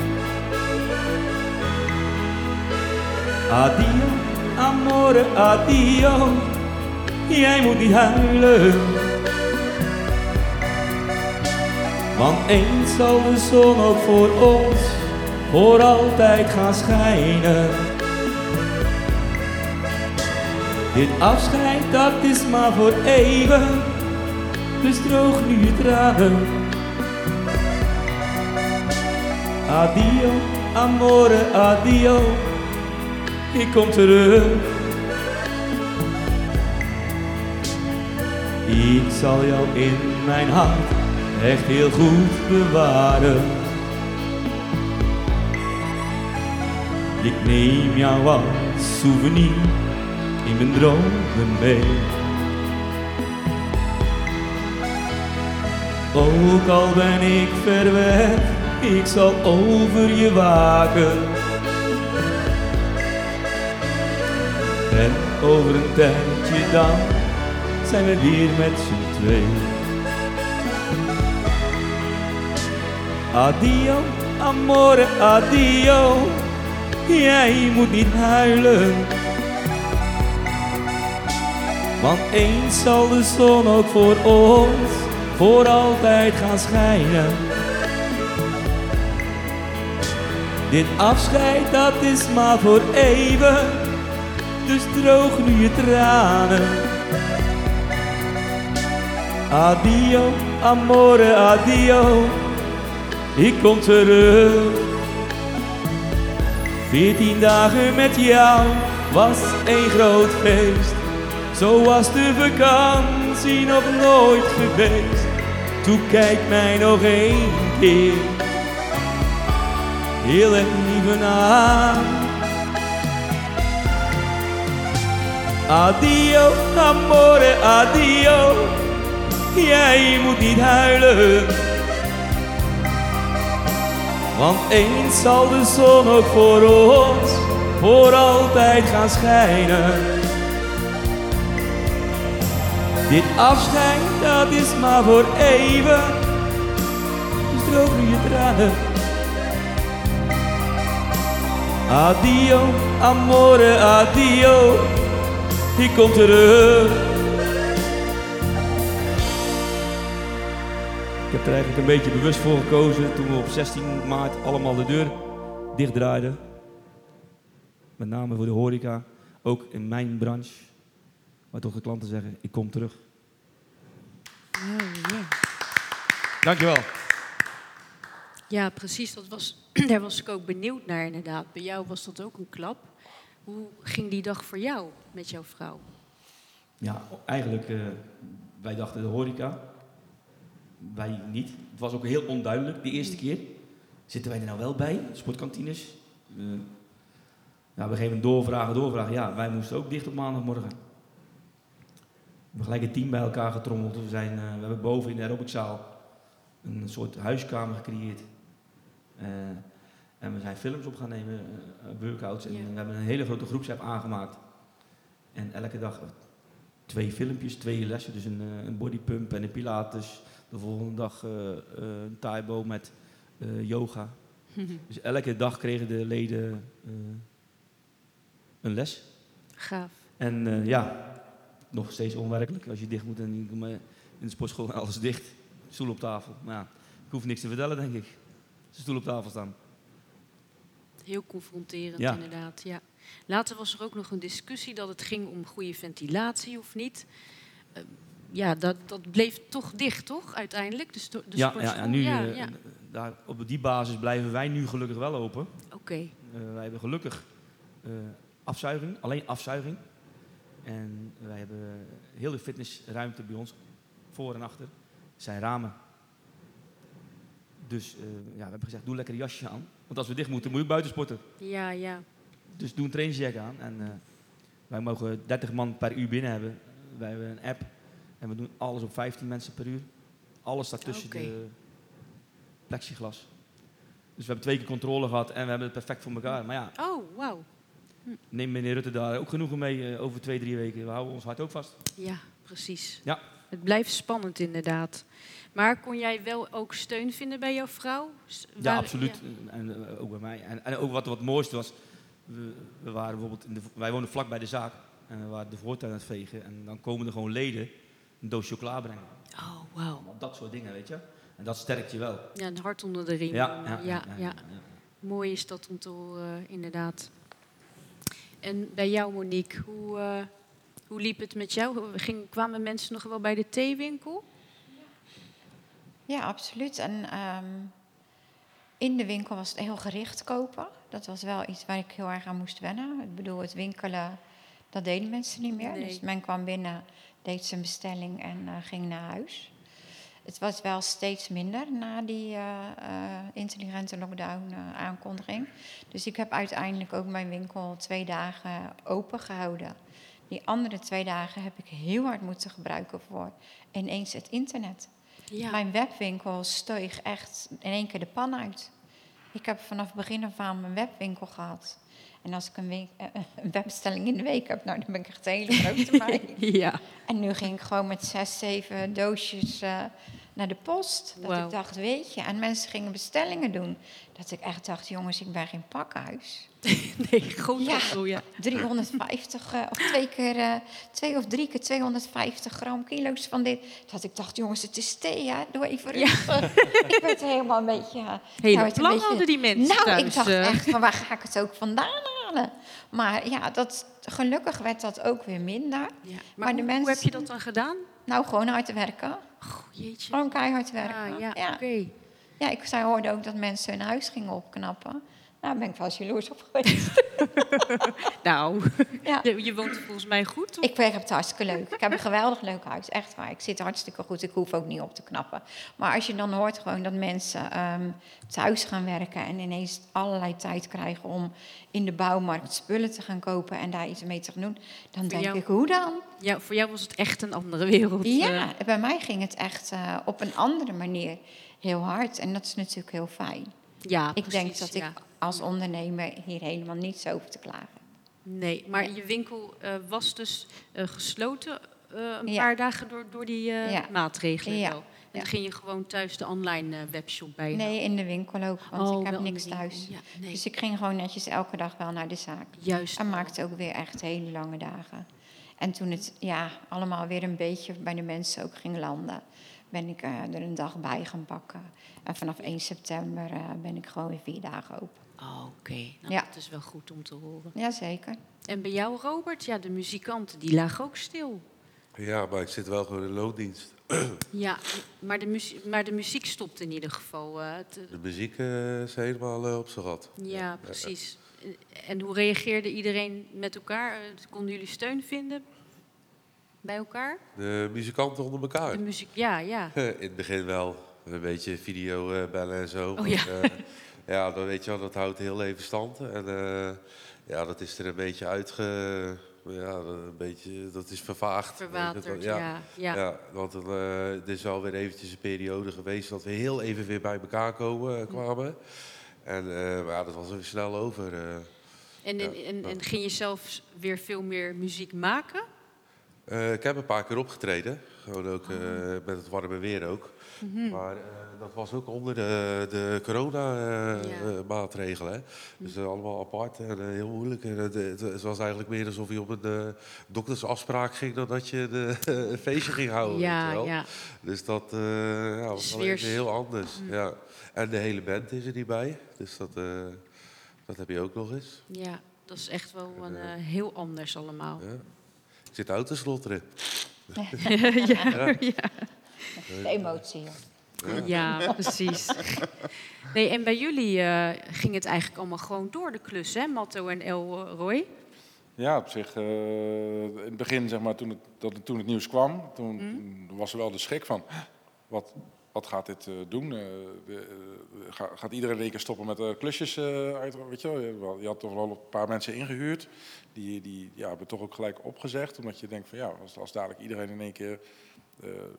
Speaker 6: Adio, amore, adio. Jij moet niet huilen. Want eens zal de zon ook voor ons voor altijd gaan schijnen. Dit afscheid dat is maar voor even, dus droog nu je tranen. Adio, amore, adio. Ik kom terug. Ik zal jou in mijn hart echt heel goed bewaren. Ik neem jou als souvenir in mijn dromen mee. Ook al ben ik ver weg, ik zal over je waken. En over een tijdje dan zijn we weer met z'n twee. Addio, amore, addio. Jij moet niet huilen. Want eens zal de zon ook voor ons voor altijd gaan schijnen. Dit afscheid dat is maar voor even, dus droog nu je tranen. Addio, amore, addio, ik kom terug. Veertien dagen met jou was een groot feest. Zo was de vakantie nog nooit geweest. Toen kijk mij nog één keer heel even aan. Addio, amore, addio. Jij moet niet huilen. Want eens zal de zon ook voor ons voor altijd gaan schijnen. Dit afscheid, dat is maar voor even. Dus droog nu je tranen. Addio, amore, addio. Ik kom terug. Ik heb er eigenlijk een beetje bewust voor gekozen toen we op 16 maart allemaal de deur dichtdraaiden. Met name voor de horeca, ook in mijn branche. Maar toch de klanten zeggen, ik kom terug.
Speaker 2: Oh, ja.
Speaker 6: Dankjewel.
Speaker 2: Ja, precies. Dat was, daar was ik ook benieuwd naar inderdaad. Bij jou was dat ook een klap. Hoe ging die dag voor jou met jouw vrouw?
Speaker 6: Ja, eigenlijk, eh, wij dachten de horeca. Wij niet. Het was ook heel onduidelijk de eerste keer. Zitten wij er nou wel bij, sportkantines? We geven doorvragen, doorvragen. Ja, wij moesten ook dicht op maandagmorgen. We hebben gelijk een team bij elkaar getrommeld. We, zijn, eh, we hebben boven in de aerobiczaal een soort huiskamer gecreëerd. Eh, en we zijn films op gaan nemen, eh, workouts. En
Speaker 2: Ja.
Speaker 6: we hebben een hele grote groepsapp aangemaakt. En elke dag twee filmpjes, twee lessen. Dus een, eh, een bodypump en een pilates. De volgende dag eh, eh, een taibo met eh, yoga. Dus elke dag kregen de leden eh, een les.
Speaker 2: Gaaf.
Speaker 6: En eh, ja, nog steeds onwerkelijk als je dicht moet en eh, in de sportschool alles dicht. Stoel op tafel. Maar ja, ik hoef niks te vertellen, denk ik. De stoel op tafel staan.
Speaker 2: Heel confronterend
Speaker 6: Ja.
Speaker 2: inderdaad, ja. Later was er ook nog een discussie dat het ging om goede ventilatie of niet. Eh, ja, dat, dat bleef toch dicht, toch, uiteindelijk? Dus de, de
Speaker 6: ja, ja, ja, nu,
Speaker 2: ja,
Speaker 6: eh,
Speaker 2: ja.
Speaker 6: Daar, op die basis blijven wij nu gelukkig wel open.
Speaker 2: Oké,
Speaker 6: Eh, wij hebben gelukkig eh, afzuiging, alleen afzuiging. En wij hebben heel de fitnessruimte bij ons, voor en achter, zijn ramen. Dus eh, ja, we hebben gezegd, doe lekker een jasje aan. Want als we dicht moeten, moet je buiten sporten.
Speaker 2: ja, ja.
Speaker 6: Dus doe een trainingsjack aan. En eh, wij mogen 30 man per uur binnen hebben. Wij hebben een app en we doen alles op 15 mensen per uur. Alles staat tussen de plexiglas. Dus we hebben twee keer controle gehad en we hebben het perfect voor elkaar. Maar ja,
Speaker 2: Oh, wauw.
Speaker 6: neem meneer Rutte daar ook genoegen mee eh, over twee, drie weken. We houden ons hart ook vast.
Speaker 2: Ja, precies.
Speaker 6: Ja.
Speaker 2: Het blijft spannend inderdaad. Maar kon jij wel ook steun vinden bij jouw vrouw?
Speaker 6: Ja, absoluut. En eh, ook bij mij. En, en ook wat wat het mooiste was, we, we waren bijvoorbeeld in de, wij wonen vlak bij de zaak. En we waren de voortuin aan het vegen. En dan komen er gewoon leden een doos chocola brengen.
Speaker 2: Oh.
Speaker 6: Allemaal dat soort dingen, weet je. En dat sterkt je wel.
Speaker 2: Ja, een hart onder de riem.
Speaker 6: Ja, ja,
Speaker 2: ja, ja. Mooi is dat om te horen, inderdaad. En bij jou, Monique, hoe, eh, hoe liep het met jou? Ging, kwamen mensen nog wel bij de theewinkel?
Speaker 4: Ja, absoluut. En ehm, in de winkel was het heel gericht kopen. Dat was wel iets waar ik heel erg aan moest wennen. Ik bedoel, het winkelen, Dat deden mensen niet meer.
Speaker 2: Nee.
Speaker 4: Dus men kwam binnen, deed zijn bestelling en eh, ging naar huis. Het was wel steeds minder na die eh, eh, intelligente lockdown-aankondiging. dus ik heb uiteindelijk ook mijn winkel twee dagen open gehouden. Die andere twee dagen heb ik heel hard moeten gebruiken voor ineens het internet.
Speaker 2: Ja.
Speaker 4: Mijn webwinkel steeg echt in één keer de pan uit. Ik heb vanaf begin af aan mijn webwinkel gehad. En als ik een, week, eh, een webbestelling in de week heb, nou, dan ben ik echt hele grote bij.
Speaker 2: ja.
Speaker 4: En nu ging ik gewoon met zes, zeven doosjes eh, naar de post. Dat ik dacht, weet je, en mensen gingen bestellingen doen. Dat ik echt dacht, jongens, ik ben geen pakhuis.
Speaker 2: Nee, gewoon
Speaker 4: Ja.
Speaker 2: ja. ja.
Speaker 4: 350 eh, of twee keer, eh, twee of drie keer 250 gram kilo's van dit. Dat ik dacht, jongens, het is thee, hè? Doe even rustig. ik werd helemaal een beetje... eh,
Speaker 2: Hele
Speaker 4: nou,
Speaker 2: plan
Speaker 4: beetje-
Speaker 2: hadden die mensen
Speaker 4: Nou,
Speaker 2: thuis,
Speaker 4: ik dacht echt, van waar ga ik het ook vandaan halen? Maar ja, dat, gelukkig werd dat ook weer minder.
Speaker 2: Ja. Maar,
Speaker 4: Maar de
Speaker 2: hoe,
Speaker 4: mensen-
Speaker 2: hoe heb je dat dan gedaan?
Speaker 4: Nou, gewoon hard werken.
Speaker 2: Oh, jeetje.
Speaker 4: Gewoon keihard werken.
Speaker 2: Ah, ja,
Speaker 4: ja.
Speaker 2: oké.
Speaker 4: Ja, ik zei, hoorde ook dat mensen hun huis gingen opknappen. Nou, ben ik wel eens jaloers op geweest.
Speaker 2: Nou,
Speaker 4: Ja.
Speaker 2: je, je woont volgens mij goed, toch?
Speaker 4: Ik heb het hartstikke leuk. Ik heb een geweldig leuk huis, echt waar. Ik zit hartstikke goed. Ik hoef ook niet op te knappen. Maar als je dan hoort gewoon dat mensen ehm, thuis gaan werken en ineens allerlei tijd krijgen om in de bouwmarkt spullen te gaan kopen en daar iets mee te gaan doen, dan denk
Speaker 2: jou-
Speaker 4: ik, hoe dan?
Speaker 2: Ja, voor jou was het echt een andere wereld. eh.
Speaker 4: Ja, bij mij ging het echt eh, op een andere manier heel hard. En dat is natuurlijk heel fijn.
Speaker 2: ja
Speaker 4: Ik denk dat ik
Speaker 2: ja.
Speaker 4: Als ondernemer hier helemaal niets over te klagen.
Speaker 2: Nee, maar je winkel eh, was dus eh, gesloten eh, een
Speaker 4: Ja.
Speaker 2: paar dagen door, door die eh,
Speaker 4: Ja.
Speaker 2: maatregelen.
Speaker 4: Ja.
Speaker 2: wel. En dan ging je gewoon thuis de online webshop bij
Speaker 4: Nee, in de winkel ook, want
Speaker 2: Oh,
Speaker 4: ik heb niks thuis.
Speaker 2: Ja, nee.
Speaker 4: Dus ik ging gewoon netjes elke dag wel naar de zaak.
Speaker 2: Juist.
Speaker 4: En maakte ook weer echt hele lange dagen. En toen het ja, allemaal weer een beetje bij de mensen ook ging landen, ben ik er een dag bij gaan pakken. En vanaf 1 september eh, ben ik gewoon weer vier dagen open.
Speaker 2: Oh, Oké, nou,
Speaker 4: Ja.
Speaker 2: dat is wel goed om te horen.
Speaker 4: Jazeker.
Speaker 2: En bij jou, Robert, ja, de muzikanten die lagen ook stil.
Speaker 5: Ja, maar ik zit wel gewoon in loondienst.
Speaker 2: Ja, maar de, muzie- maar de muziek stopt in ieder geval. eh, te-
Speaker 5: De muziek eh, is helemaal eh, op zijn gat.
Speaker 2: ja, precies. En hoe reageerde iedereen met elkaar? Eh, Konden jullie steun vinden bij elkaar?
Speaker 5: De muzikanten onder elkaar.
Speaker 2: De muziek, ja, ja.
Speaker 5: In het begin wel. Een beetje video eh, bellen en zo.
Speaker 2: Oh, ja.
Speaker 5: Ja, dan weet je wel, dat houdt heel even stand. En eh, ja, dat is er een beetje uitge... Ja, een beetje, dat is vervaagd.
Speaker 2: Verwaterd, ja. ja.
Speaker 5: Ja, want dan, eh, er is wel weer eventjes een periode geweest dat we heel even weer bij elkaar komen, eh, kwamen. En eh, maar ja, dat was weer snel over.
Speaker 2: En, en,
Speaker 5: Ja,
Speaker 2: en, ging je zelf weer veel meer muziek maken?
Speaker 5: Ik heb een paar keer opgetreden, gewoon ook
Speaker 2: Oh.
Speaker 5: met het warme weer ook.
Speaker 2: Mhm.
Speaker 5: Maar eh, dat was ook onder de, de corona-maatregelen. Dus eh, allemaal apart en eh, heel moeilijk. En, het, was eigenlijk meer alsof je op een eh, doktersafspraak ging dan dat je de, een feestje ging houden.
Speaker 2: ja, ja.
Speaker 5: Dus dat eh, ja, was wel
Speaker 2: sfeer
Speaker 5: even heel anders.
Speaker 2: Mm.
Speaker 5: Ja. En de hele band is er niet bij. Dus dat, eh, dat heb je ook nog eens.
Speaker 2: ja, dat is echt wel een, eh, heel anders allemaal.
Speaker 5: Ja. Ik zit uit te slotteren.
Speaker 2: ja.
Speaker 4: De emotie.
Speaker 2: Ja, precies. Nee, en bij jullie eh, ging het eigenlijk allemaal gewoon door de klus, hè, Matto en Elroy?
Speaker 8: Ja, op zich, eh, in het begin, zeg maar, toen het, dat, toen het nieuws kwam, toen,
Speaker 2: Mm.
Speaker 8: toen was er wel de schrik van, wat, wat gaat dit eh, doen? Eh, de, eh, ga- gaat iedereen in één keer stoppen met eh, klusjes eh, uit? Weet je, wel? Je, had toch wel een paar mensen ingehuurd, die, die ja, hebben toch ook gelijk opgezegd, omdat je denkt van ja, als, als dadelijk iedereen in één keer eh,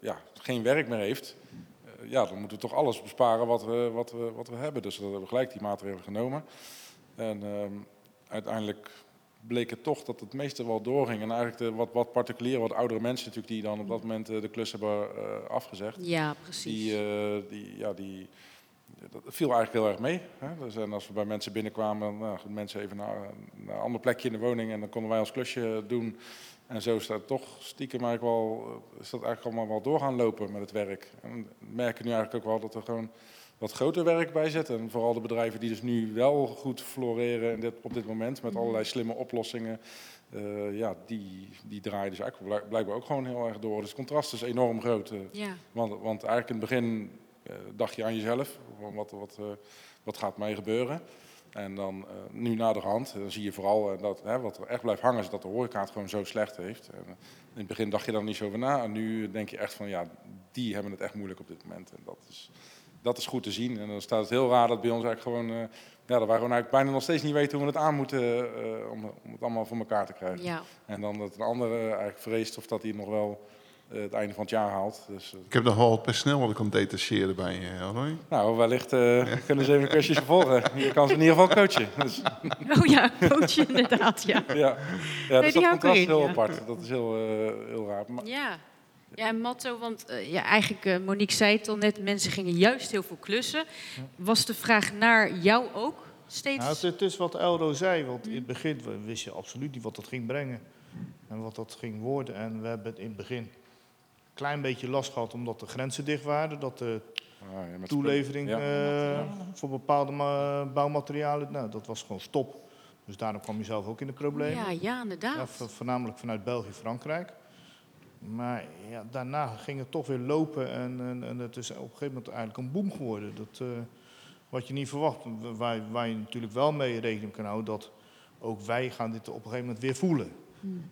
Speaker 8: ja, geen werk meer heeft, eh, ja, dan moeten we toch alles besparen wat we, wat we, wat we hebben. Dus we hebben gelijk die maatregelen genomen. En ehm, uiteindelijk bleek het toch dat het meeste wel doorging. En eigenlijk de wat, wat particuliere, wat oudere mensen natuurlijk, die dan op dat moment eh, de klus hebben eh, afgezegd.
Speaker 2: Ja, precies.
Speaker 8: Die, eh, die, ja, die, dat viel eigenlijk heel erg mee. Hè? Dus, en als we bij mensen binnenkwamen, nou, mensen even naar, naar een ander plekje in de woning en dan konden wij ons klusje doen. En zo is dat toch stiekem eigenlijk wel, eh, is dat eigenlijk allemaal wel door gaan lopen met het werk. En we merken nu eigenlijk ook wel dat er gewoon wat groter werk bij zit. En vooral de bedrijven die dus nu wel goed floreren dit, op dit moment met allerlei slimme oplossingen. eh, ja, die, die draaien dus eigenlijk blijk- blijkbaar ook gewoon heel erg door. Dus het contrast is enorm groot. eh.
Speaker 2: Ja,
Speaker 8: Want, want eigenlijk in het begin dacht je aan jezelf, wat, wat, wat gaat mij gebeuren? En dan uh, nu naderhand, dan zie je vooral dat hè, wat er echt blijft hangen is dat de horeca het gewoon zo slecht heeft. En, in het begin dacht je dan niet zo over na en nu denk je echt van ja, die hebben het echt moeilijk op dit moment. En dat is, dat is goed te zien. En dan staat het heel raar dat bij ons eigenlijk gewoon, uh, ja, dat wij gewoon eigenlijk bijna nog steeds niet weten hoe we het aan moeten uh, om, om, het allemaal voor elkaar te krijgen. Ja. En dan dat een andere eigenlijk vreest of dat hij nog wel het einde van het jaar haalt. Dus,
Speaker 3: ik heb nog wel snel wat ik kan detacheren bij je, Roy.
Speaker 8: Nou, wellicht kunnen ze even kwesties vervolgen. Je kan ze in ieder geval coachen. Dus.
Speaker 2: Oh ja, coachen inderdaad, ja.
Speaker 8: Ja, ja nee, dus dat contrast is heel apart. Dat is heel, heel raar.
Speaker 2: Maar, ja. Ja, en Matto, want uh, ja, eigenlijk, uh, Monique zei het al net, mensen gingen juist heel veel klussen. Was de vraag naar jou ook steeds?
Speaker 7: Nou, het, is wat Eldo zei, want in het begin wist je absoluut niet wat dat ging brengen. En wat dat ging worden. En we hebben het in het begin klein beetje last gehad omdat de grenzen dicht waren. Dat de ah, ja, toelevering ja. uh, voor bepaalde bouwmaterialen, nou, dat was gewoon stop. Dus daarom kwam je zelf ook in de problemen.
Speaker 2: Ja, ja inderdaad.
Speaker 7: Ja, voornamelijk vanuit België, Frankrijk. Maar ja, daarna ging het toch weer lopen en, en, en, het is op een gegeven moment eigenlijk een boom geworden. Dat, uh, wat je niet verwacht. Waar, waar je natuurlijk wel mee rekening kan houden, dat ook wij gaan dit op een gegeven moment weer voelen.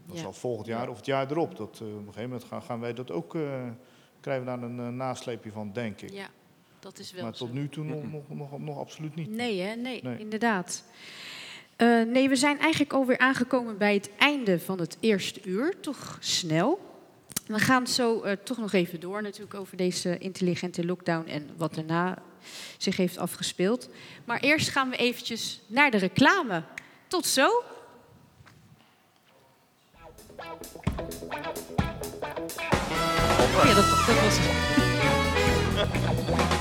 Speaker 7: Dat ja. zal volgend jaar of het jaar erop. Dat, uh, op een gegeven moment gaan, gaan wij dat ook, uh, krijgen we daar een nasleepje van, denk ik.
Speaker 2: Ja, dat is wel
Speaker 7: Maar tot nu toe nog, nog, nog, nog, absoluut niet.
Speaker 2: Nee, hè? Nee, nee. inderdaad. Uh, nee, we zijn eigenlijk alweer aangekomen bij het einde van het eerste uur. Toch snel. We gaan zo uh, toch nog even door natuurlijk over deze intelligente lockdown en wat daarna zich heeft afgespeeld. Maar eerst gaan we eventjes naar de reclame. Tot zo. Oh ja, dat, dat was het.